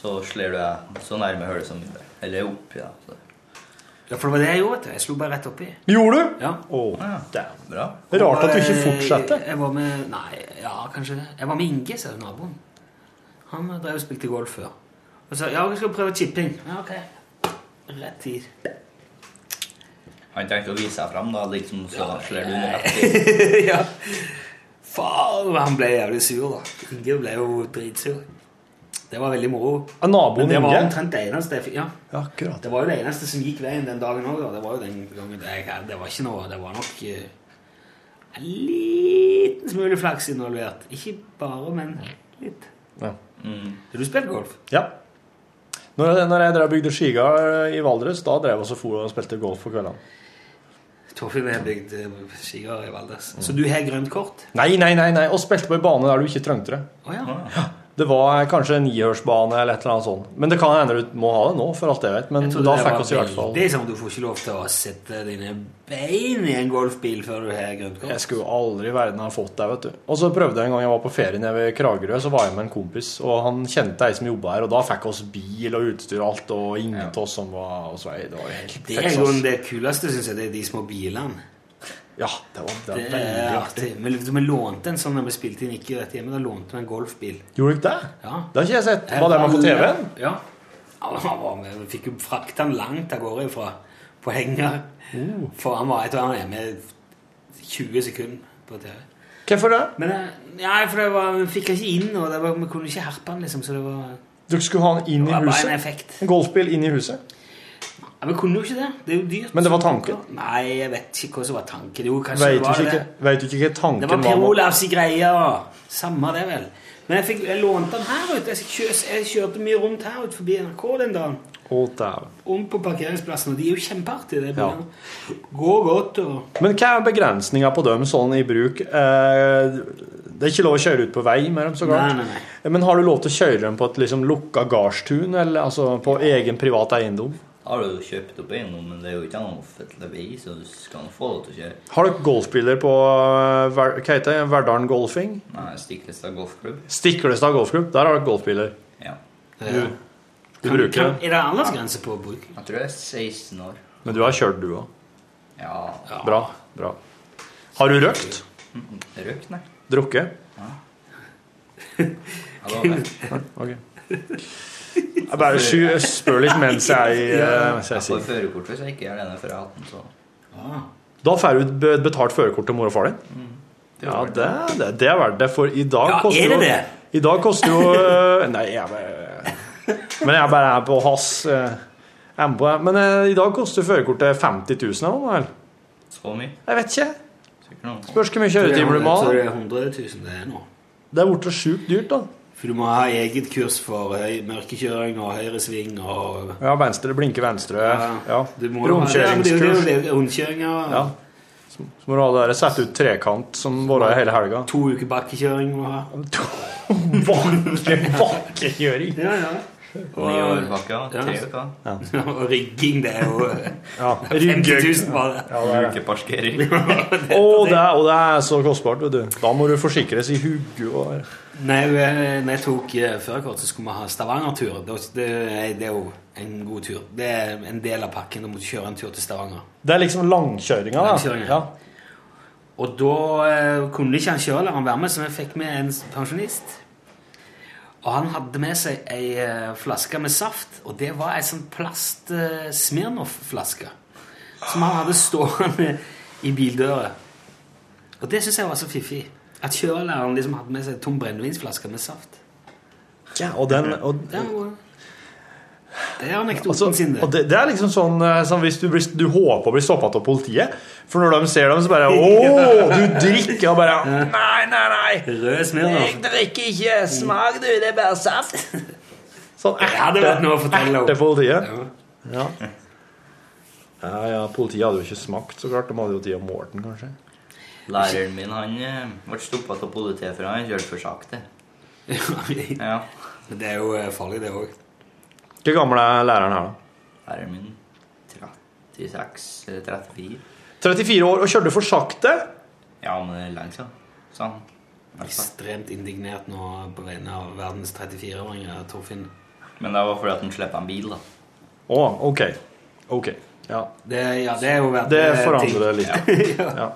Så slår du deg så nærme hullet som mulig. Eller opp, ja. Så. Ja, for det var det jeg gjorde. vet du. Jeg slo bare rett oppi. Gjorde du? Ja. Å, Ja, damn. bra. Rart at du ikke eh, fortsetter. Jeg, jeg var med Nei, ja, kanskje det. Jeg var med Inge, sa naboen. Han drev og spilte golf før. Og sa ja, vi skal prøve chipping. Ja, ok. Rett tid. Han tenkte å vise seg fram, da, liksom, så slår du under rett. ja. Faen, han ble jævlig sur, da. Inge ble jo dritsur. Det var veldig moro. Av naboen Men det var omtrent det eneste jeg fikk. Ja. Ja, akkurat. Det var jo det eneste som gikk veien den dagen òg. Det var jo den gangen det, Det var ikke noe Det var nok uh, en liten smule flaks involvert. Ikke bare, men litt. Ja. Mm. Har du spilt golf? ja. Når, jeg- når jeg drev og bygde skigard i Valdres, da drev jeg også for og spilte golf på kveldene. Torfinn har bygd eh, skigard i Valdres. Så du har grønt kort? Nei, nei, nei, nei. Og spilte på ei bane der du ikke trengte det. Å ja. Det var kanskje en nihørsbane eller et eller annet sånt. Men det kan hende du må ha det nå, for alt jeg vet. Men Jeg da fikk oss i hvert fall Det er sånn, Du får ikke lov til å sette dine bein i en golfbil før du har grønt kort. Jeg skulle aldri i verden ha fått det, vet du. Og så prøvde jeg en gang jeg var på ferie nede ved Kragerø, så var jeg med en kompis, og han kjente ei som jobba her, og da fikk oss bil og utstyr og alt, og ingen av oss som var hos vei. Det var helt Det er det kuleste, syns jeg. Det er de små bilene. Ja, det var, det Det veldig artig. artig. Vi lånte en sånn da vi spilte inn ikke rett hjemme. Da lånte vi en golfbil. Gjorde du ikke det? Ja. Det har ikke jeg sett. Var det med på TV-en? Ja. ja var. Vi fikk jo frakta han langt av gårde fra på henger. Uh. For han var, jeg tror han er med 20 sekunder på TV. Hvorfor det? Men eh, ja, for det var, vi fikk ikke inn, og det var, vi kunne ikke herpe han, liksom. Så det var, Dere skulle ha den inn i huset? en effekt. En golfbil inn i huset? Ja, men kunne jo ikke det. Det er jo dyrt. Men det var tanken? Nei, jeg vet ikke hva som var tanken. Jo, kanskje Vet det du var ikke, det. vet du ikke hva tanken var? Det var? Per Olavs greie. Samme det, vel. Men jeg, fikk, jeg lånte den her ute. Jeg, kjør, jeg kjørte mye rundt her ute forbi NRK den dagen. Om på parkeringsplassen, og de er jo kjempeartige. bilene. Går godt og Men hva er begrensninga på dem sånn i bruk? Eh, det er ikke lov å kjøre ut på vei med dem, så klart. Nei, nei, nei. Men har du lov til å kjøre dem på et liksom lukka gardstun, eller altså på egen privat eiendom? Har du jo kjøpt opp eiendom, men det er jo ikke noe offentlig vei, så du skal få det til å kjøre. Har dere golfbiler på eh, hva heter det? Verdalen Golfing? Nei, Stiklestad golfklubb. Stiklestad golfklubb, der har dere golfbiler. Ja. Du, du Kan- bruker kan- det. Er det aldersgrense på å bruke? Jeg tror jeg er 16 år. Men du har kjørt, du òg. Ja. Bra. bra. Har du røkt? Røkt, nei. Drukket? Ja, det var det. Ok. Jeg bare spør litt mens jeg, er mens jeg Jeg får sier førerkort hvis jeg ikke gjør det før jeg er 18, så Da får du et betalt førerkort til mor og far din? Ja, det, det, det er verdt det, for i dag Ja, koster er det jo? I dag koster jo eh, Nei, jeg bare Men jeg bare er på hans eh, jeg på, Men eh, i dag koster førerkortet 50 000 eller noe? Så mye? Jeg vet ikke. Spørs hvor mye kjøretimer du må ha. 100 000 det nå. Det er blitt sjukt dyrt, da. For du må ha eget kurs for høy, mørkekjøring og høyresving og Ja, venstre, blinke venstre. Ja. Ja, er Rundkjøringskurs. Rundkjøringer. Ja. Så må du ha det der, sette ut trekant som varer hele helga. To uker bakkekjøring må du ha. Bakkekjøring! Ja, ja. Ja. Ja. Ja. og rigging, det er jo Ja, 50 000 bare. Ja, det er. Ukeparkering. Å, det er, og det er så kostbart, vet du. Da må du forsikres i hugget og Når jeg, tok eh, førerkort, så skulle vi ha Stavanger-tur. Det, det, det er jo en god tur. Det er en del av pakken. Du måtte kjøre en tur til Stavanger. Det er liksom langkjøringa, da. Ja. Og da eh, kunne ikke han kjørelæreren være med, så vi fikk med en pensjonist. Og han hadde med seg ei eh, flaske med saft, og det var ei sånn plast eh, Smirnoff-flaske. Som han hadde stående i bildøra. Og det syns jeg var så fiffig. At kjørelæreren liksom hadde med seg tom brennevinsflaske med saft. ja og den og, Det er Det er anekdoten altså, sin, det. og det, det er liksom sånn, sånn hvis du, blir, du håper å bli stoppa av politiet. For når de ser dem, så bare Å, du drikker! Og bare Nei, nei, nei! Rød smør. Jeg drikker ikke! Smak, du! Det er bare saft! Sånn erte politiet. Ja. ja, ja, politiet hadde jo ikke smakt, så klart. De hadde jo tid om Morten kanskje. Læreren min han eh, ble stoppa av politiet for han kjørte for sakte. Ja. Det er jo eh, farlig, det òg. Hvor gammel er læreren her, da? Læreren min 36 eller 34. 34 år og kjørte for sakte? Ja, men det er lenge siden. Sånn. Ekstremt indignert nå på vegne av verdens 34-åringer, Torfinn. Men det var fordi at han slapp en bil, da. Å, ok. Ok. Ja. Det, ja, det er jo verdt Det forandrer ting. litt. ja. Ja.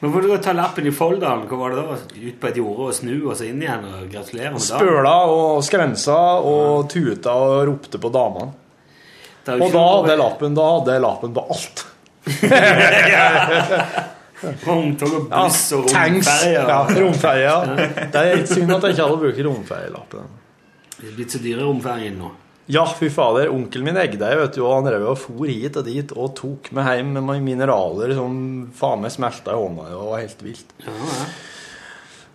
Men får du ta lappen i folderen. hva var det da? Ut på et jorde og snu og så inn igjen og gratulere med dagen? Spøla og skrensa og tuta og ropte på damene. Og da hadde lappen, da hadde lappen på alt. Vogntog og buss og romferje. Ja, romferje. Det er litt synd at jeg ikke hadde brukt romferjelappen. Det er blitt så dyre romferjer nå. Ja, fy fader. Onkelen min egde jeg, vet du, og han drev og for hit og dit og tok meg hjem med mineraler som faen meg smelta i hånda. Det var helt vilt. Ja, ja.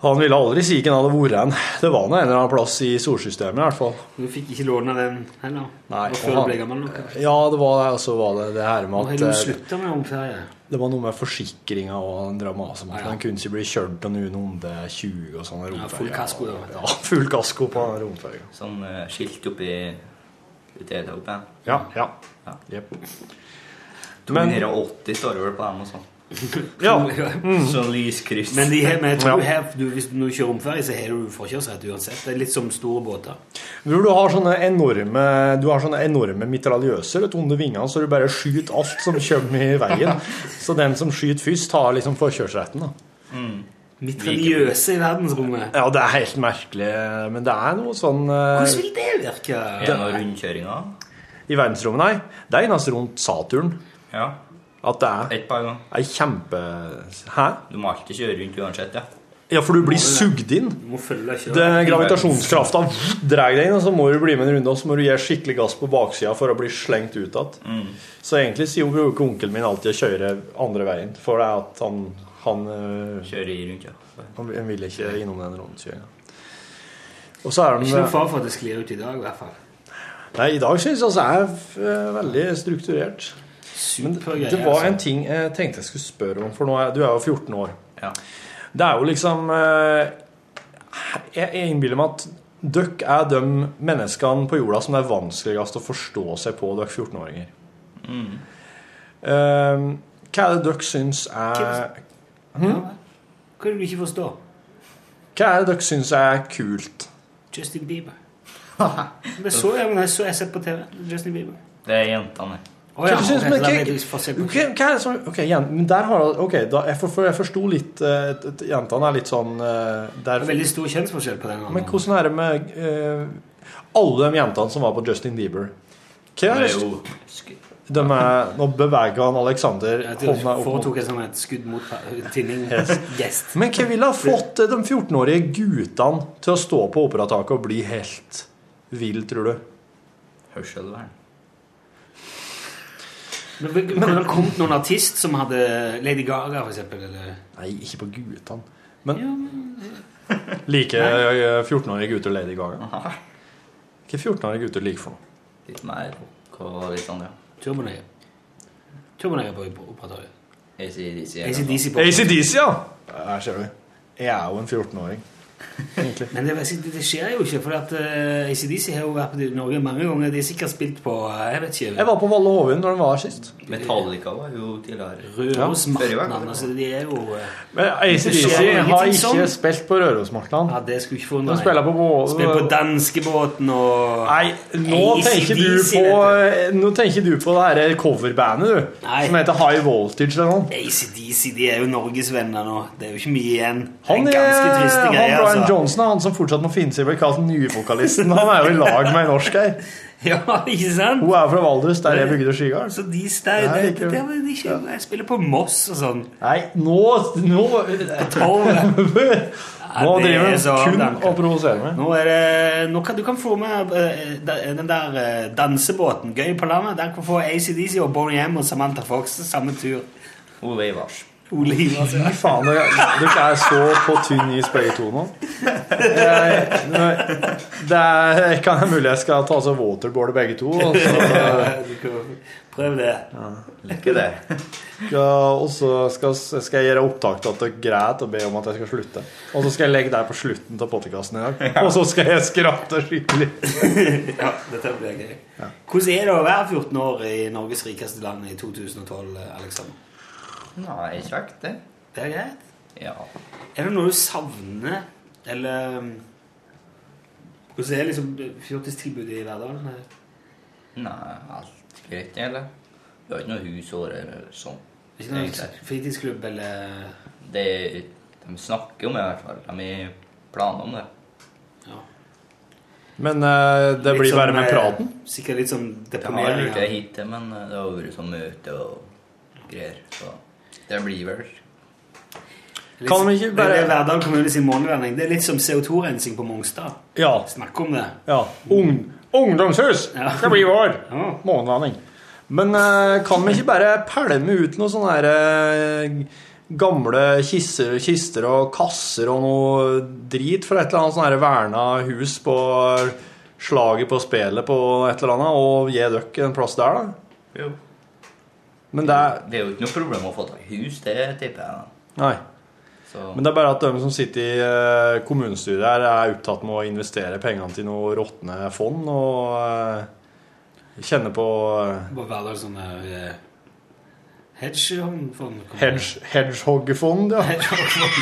Han ville aldri si hvem han hadde vært hen. Det var nå en eller annen plass i solsystemet i hvert fall. Du fikk ikke låne den heller? Nei, Og og før du han- ble gammel nok? Ja, det var det, og så var det det her Nå med har at du eh, slutta med romferie. Det var noe med forsikringa og han drev masse om at han kunne ikke bli kjørt av noen under 20 og sånne Ja, full kasko, da. Ja, full kasko på romferja. Sånn eh, skilt oppi uti igjen Ja, ja. Ja. Yep. Men 280 står det vel på dem og sånn. ja. Sånn lyskryss. Men, de, her- men jeg tror her, du, hvis du kjører romferie, så har du forkjørsrett uansett. Det er litt som store båter. Hvor du har sånne enorme Du har sånne enorme mitraljøser under vingene, så du bare skyter alt som kommer i veien. Så den som skyter først, har liksom forkjørsretten. da. Mitraljøse i verdensrommet. Ja, det er helt merkelig, men det er noe sånn eh, Hvordan vil det virke? Er rundkjøringa? I verdensrommet, nei. Det er eneste rundt Saturn Ja. at det er Et par ganger. ei kjempe Hæ? Du må alltid kjøre rundt uansett, ja. Ja, for du blir sugd inn. Du må følge ikke, Det Gravitasjonskrafta drar deg inn, og så må du bli med en runde, og så må du gi skikkelig gass på baksida for å bli slengt ut igjen. Så egentlig sier jo onkelen min alltid å kjøre andre veien, for det er at han, han, øh, Kjøre i rundt, ja. han han vil ikke innom den rundkjøringa. Og så er Ikke noe far for at det sklir ut i dag, i hvert fall. Nei, i dag syns jeg altså er øh, veldig strukturert. Men Super greier. det var altså. en ting jeg tenkte jeg skulle spørre om, for nå er, du er jo 14 år. Ja. Det er jo liksom eh, Jeg innbiller meg at dere er de menneskene på jorda som det er vanskeligst å forstå seg på, dere 14-åringer. Mm. Eh, hva er det dere syns er. Hva er det du ikke forstår? Hva er det dere syns er kult? Justin Bieber. Det så jeg, men jeg så jeg sett på TV. Justin Bieber. Det er jentene. Å ja, Hva synes- men så da hva- vet jeg få se på. Hva, hva er det som Ok, igjen, men der har Ok, da, jeg, for, jeg forsto litt at Jentene er litt sånn Det der, er veldig stor kjønnsforskjell på den. Men hvordan er det med uh, alle de jentene som var på Justin Bieber? Hva Det er det? De er, nå beveger han Alexander hånda opp foretok et et skudd mot tinning. Yes. Men hva ville ha fått eh, de 14-årige guttene til å stå på operataket og bli helt vill, tror du? hørselvern. Men Kunne det kommet noen artist som hadde Lady Gaga, for eksempel? Nei, ikke på guttene. Men liker eh, 14-årige gutter Lady Gaga? Hva er 14-årige gutter liker for noe? Litt mer hva litt sånn, ja. Turboneger. Turboneger på operatoriet. ACDC. ACDC ACDC, ja! Her ser du. Jeg er jo en 14-åring. Men det, det skjer jo ikke, for at uh, ACDC har jo vært på Norge mange ganger. De har sikkert spilt på uh, Jeg vet ikke Jeg var på Valle Hovin når den var sist. Metallica var jo tidligere. Rørosmarknaden. Altså, de er jo uh, Men ACDC har ikke spilt på Rørosmartnan. Ja, det skulle ikke forundre De spiller på både Spiller på danskebåten og Nei, nå tenker, du på, nå tenker du på det her coverbandet, du. Nei. Som heter High Voltage eller noe. ACDC de er jo norgesvenner nå. Det er jo ikke mye igjen. Han, er ganske triste greie greier, Brian altså. Johnson er han som fortsatt må finne seg i å bli kalt nyvokalisten. Han er jo i lag med en norsk her. Ja, ikke sant? Hun er fra Valdres, der jeg bygde skigarden. Så de stein, Ja, det, det, det, de Jeg spiller på Moss og sånn. Nei, nå Nå, nå driver hun kun og provoserer meg. Nå er det nå kan, Du kan få med eh, den der eh, dansebåten, Gøy på landet. Der kan du få ACDC og Bonnie M og Samantha Fox samme tur. Ole Ivars. Ole Ivars. Fy faen, dere, dere er så på tynn is begge to nå. Jeg, det er, kan jeg mulig jeg skal ta så waterboard begge to. Og så, Prøv det. Lykke det. og så skal, skal jeg gjøre opptak til at det er greit å be om at jeg skal slutte. Og så skal jeg legge deg på slutten av podkasten i dag. Og så skal jeg skratte skikkelig. Ja, dette blir gøy. Hvordan er det å være 14 år i Norges rikeste land i 2012, Alexander? Nei, kjekt, det. Det er greit? Ja. Er det noe du savner, eller um, Hvordan er liksom fjortistilbudet i hverdagen? Nei, alt greit, eller? Vi har ikke noe husår eller sånn. Ikke noe fritidsklubb eller Det, de snakker om det i hvert fall. De har planer om det. Ja. Men uh, det Litt blir sånn, bare med eh, praten. Sikkert litt sånn De har deponering. det hit til, men det har vært sånn møte og greier. Så det blir vel Litt Kan de sånn- ikke bare- Det er Verdal kommune sin månelanding. Det er litt som CO2-rensing på Mongstad. Ja. Snakk om det. ja. Ung, ungdomshus skal bli vår Ja. månelanding. Men eh, kan vi ikke bare pælme ut noen sånne her, eh, gamle kister, kister og kasser og noe drit fra et eller annet sånn verna hus på slaget på spelet på et eller annet, og gi dere en plass der, da? Jo. Men det er Det er jo ikke noe problem å få tak i hus, det tipper jeg. da. Nei. Så Men det er bare at de som sitter i eh, kommunestyret her, er opptatt med å investere pengene til noe råtne fond, og eh, kjenner på eh, På Verdal sånn uh, hedgefond. hedge, hedgehoggerfond, ja. Hedgehogfond.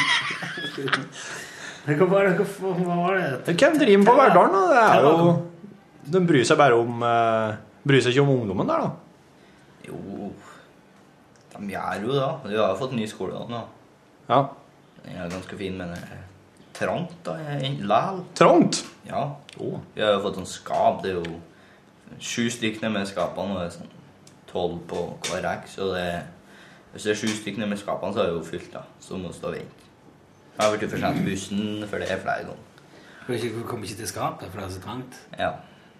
Hva var det? Hvem driver med på Verdalen, da? Det er jo De bryr seg bare om Bryr seg ikke om ungdommen der, da. jo De gjør jo det. Vi har jo fått ny skole da nå. Ja. Den er ganske fin, men det er trangt da, likevel. Trangt? Ja. Oh. Vi har jo fått sånn skap. Det er jo sju stykker med skapene, og det er sånn tolv på hver rekk. Så det er, hvis det er sju stykker med skapene, så er det jo fylt, da. Så må du stå og vente. Jeg har blitt for sent bussen, for det er flere ganger. Du ikke- kommer ikke til skapet, for det er så trangt. Ja.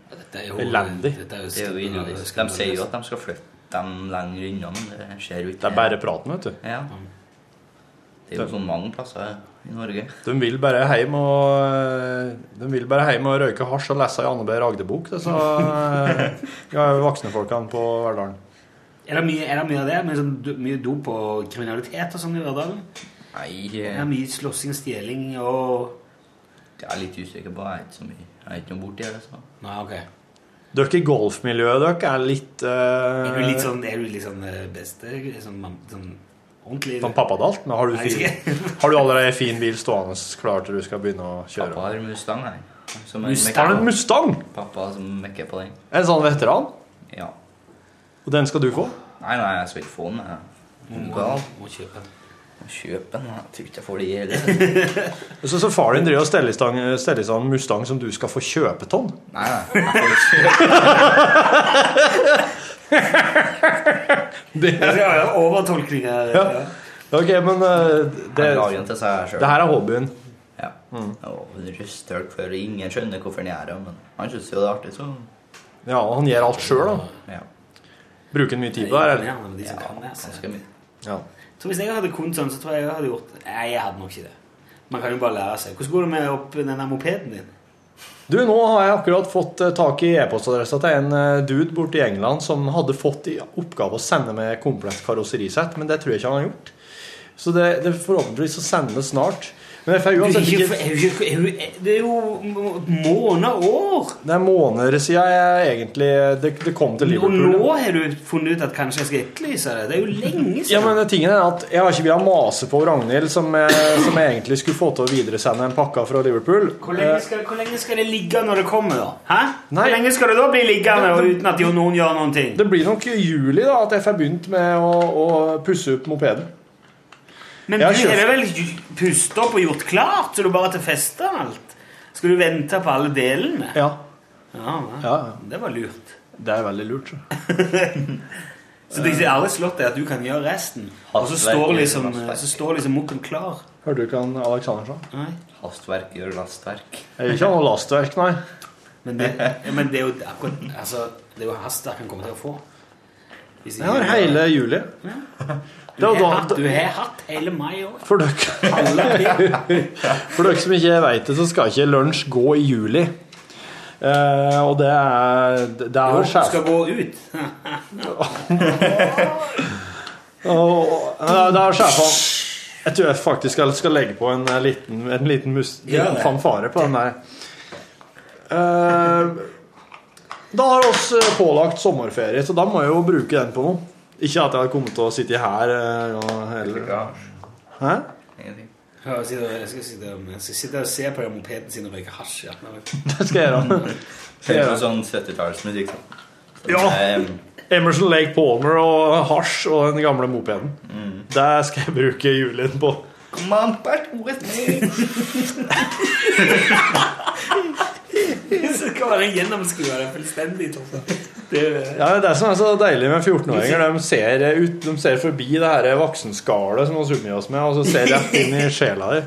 Dette er jo Elendig. Dette er jo Det er jo. De sier jo at de skal flytte dem lenger unna, men det skjer jo ikke. Det er bare praten, vet du. Ja. Det er jo sånn mange plasser i Norge. De vil bare hjem og eh, De vil bare hjem og røyke hasj og lese ei Anne B. Ragde-bok, eh, ja, voksne folkene på Verdalen. Er det mye, er det mye av det? Mye, sånn, mye dop og kriminalitet og sånn i hverdagen? Nei, Er det mye slåssing, stjeling og det er litt usikker på. Jeg er ikke så mye. Jeg er ikke noe borti det, så. Nei, ok. Dere i golfmiljøet dere er litt uh, Er du litt sånn, er du litt sånn eh, beste? Sånn, sånn ordentlig Sånn pappadalt? Men har du, fin, har du allerede fin bil stående klar til du skal begynne å kjøre? Pappa har Mustang, nei. Som Mustang? En Mustang? Pappa som mekker på den. En sånn veteran? Ja. Og den skal du få? Nei, nei, jeg skal ikke få den. Jeg. Må, Må kjøpe den. Kjøp den. Jeg tror ikke jeg får det i heller. Så, så far din driver og steller i stand- en Mustang som du skal få kjøpe tonn? Nei, nei. Jeg får ikke Det Ja, ja, overtolkninger. Ja. Ok, men uh, det, det her er hobbyen. Ja. Og røstølk for ingen skjønner hvorfor han gjør det, men han syns jo det er artig, så Ja, han gjør alt sjøl, da. ja. Bruker han mye tid på det? her, eller? Altså. Ganske mye. Ja. Så hvis jeg hadde kunnet sånn, så tror jeg jeg hadde gjort Nei, jeg hadde nok ikke det. Man kan jo bare lære seg. Hvordan går det med opp denne mopeden din? Du, nå har jeg akkurat fått eh, tak i e-postadressa til en eh, dude borte i England som hadde fått i oppgave å sende med komplett karosserisett, men det tror jeg ikke han har gjort. Så det, det forhåpentligvis så det snart. Men FAU uansett ikke, det er jo måneder, år. Det er måneder siden jeg egentlig det, det kom til Og Liverpool. nå har du funnet ut at kanskje jeg skal etterlyse det. Det er jo lenge Ja, men tingen er at Jeg har ikke villet mase på Ragnhild, som, som jeg egentlig skulle få til å videresende en pakke fra Liverpool. Hvor lenge, skal, hvor lenge skal det ligge når det kommer, da? Hæ? Nei. Hvor lenge skal det da bli liggende og uten at noen gjør noen ting? Det blir nok juli da at jeg får begynt med å, å pusse opp mopeden. Men du har er det vel pustet opp og gjort klart, så du bare til feste alt? Skal du vente på alle delene? Ja. Ja, Ja, ja. Det var lurt. Det er veldig lurt. så. Så det er aldri slått deg at du kan gjøre resten? Og så står liksom, så står liksom mokken klar? Hørte du ikke han Alexander sa? Nei. Hastverk gjør lastverk. Ikke noe lastverk, nei. Men det, ja, men det er jo akkurat Altså, det er jo hastverk han kommer til å få. Hvis Jeg har hele juli. Du jo har, hatt, du har hatt hele mai òg. For for dere som ikke vet det, så skal ikke lunsj gå i juli. Uh, og det er Det Jo, er du sjef... skal gå ut. Og, det er sjefene Jeg tror jeg faktisk skal, skal legge på en eh, liten, en liten, mus, liten ja, fanfare på den der. Uh, da har oss pålagt sommerferie, så da må jeg jo bruke den på noe. Ikke at jeg hadde kommet til å sitte her eh, og heller Hæ? Ingenting. Jeg skal sitte og- jeg skal sitte og se på den mopeden sin og røyke hasj. Ja. Det skal jeg gjøre. Skal jeg Hører sånn 70-tallsmusikk. sånn. Ja. Eh, Emerson Lake Palmer og hasj og den gamle mopeden. Mm. Det skal jeg bruke julen på. Come on, Bert, with me. Så skal være gjennomskue det fullstendig. Torstein. Det er- Ja, det er det som er så deilig med 14-åringer. De ser, ut, de ser forbi det her voksenskallet som vi omgir oss med, og så ser rett inn i sjela di.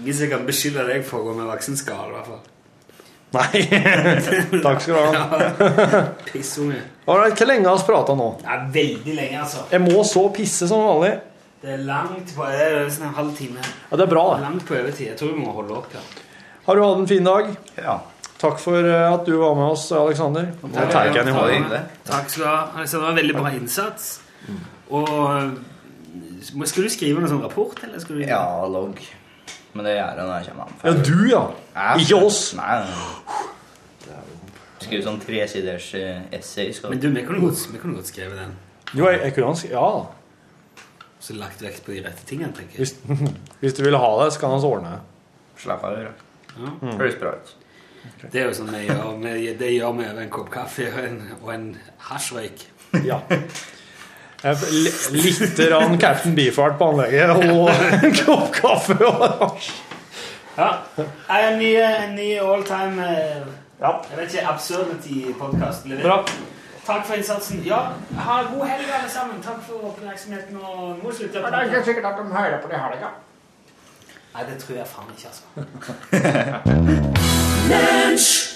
Ingen som kan beskylde deg for å gå med voksenskall, i hvert fall. Nei. Takk skal du ha. Pissunge. Alright, Hvor lenge har vi prata nå? Det er veldig lenge, altså. Jeg må så pisse som vanlig. Det er langt på Det er nesten en halv time. Ja, Det er bra. Langt på overtid. Jeg tror vi må holde opp, ja. Har du hatt en fin dag? Ja. Takk for eh, at du var med oss, Aleksander. Jeg tar ikke en i hånda. Takk skal du ha. Det var veldig bra innsats. Og må- Skal du skrive noen sånn rapport, eller skal du Ja, logg. Men det gjør jeg når jeg kommer hjem. Ja, du, ja. Ikke oss. Nei, nei. Skrive sånn tresiders eh, essay. Skal Men du, vi kunne godt, vi kunne godt skrevet den. Jo, jeg, jeg kunne ønske Ja. Så lagt vekt på de rette tingene, tenker jeg. Hvis, hvis du vil ha det, så kan vi ordne det. Slapp av gjøre. Ja. Høres bra ut. Det er jo sånn vi gjør. Det gjør vi over en kopp kaffe og en, og en hasjrøyk. Ja. Litt rann Captain Beefheart på anlegget og en kopp kaffe og hasj. Ja. En ny, en ny all time eh, Jeg vet ikke, absurdity-podkast. Bra. Takk for innsatsen. Ja, ha god helg, alle sammen. Takk for oppmerksomheten. Og nå slutter jeg Men det er ikke sikkert at de hører på det i helga. Nei, det tror jeg faen ikke, altså.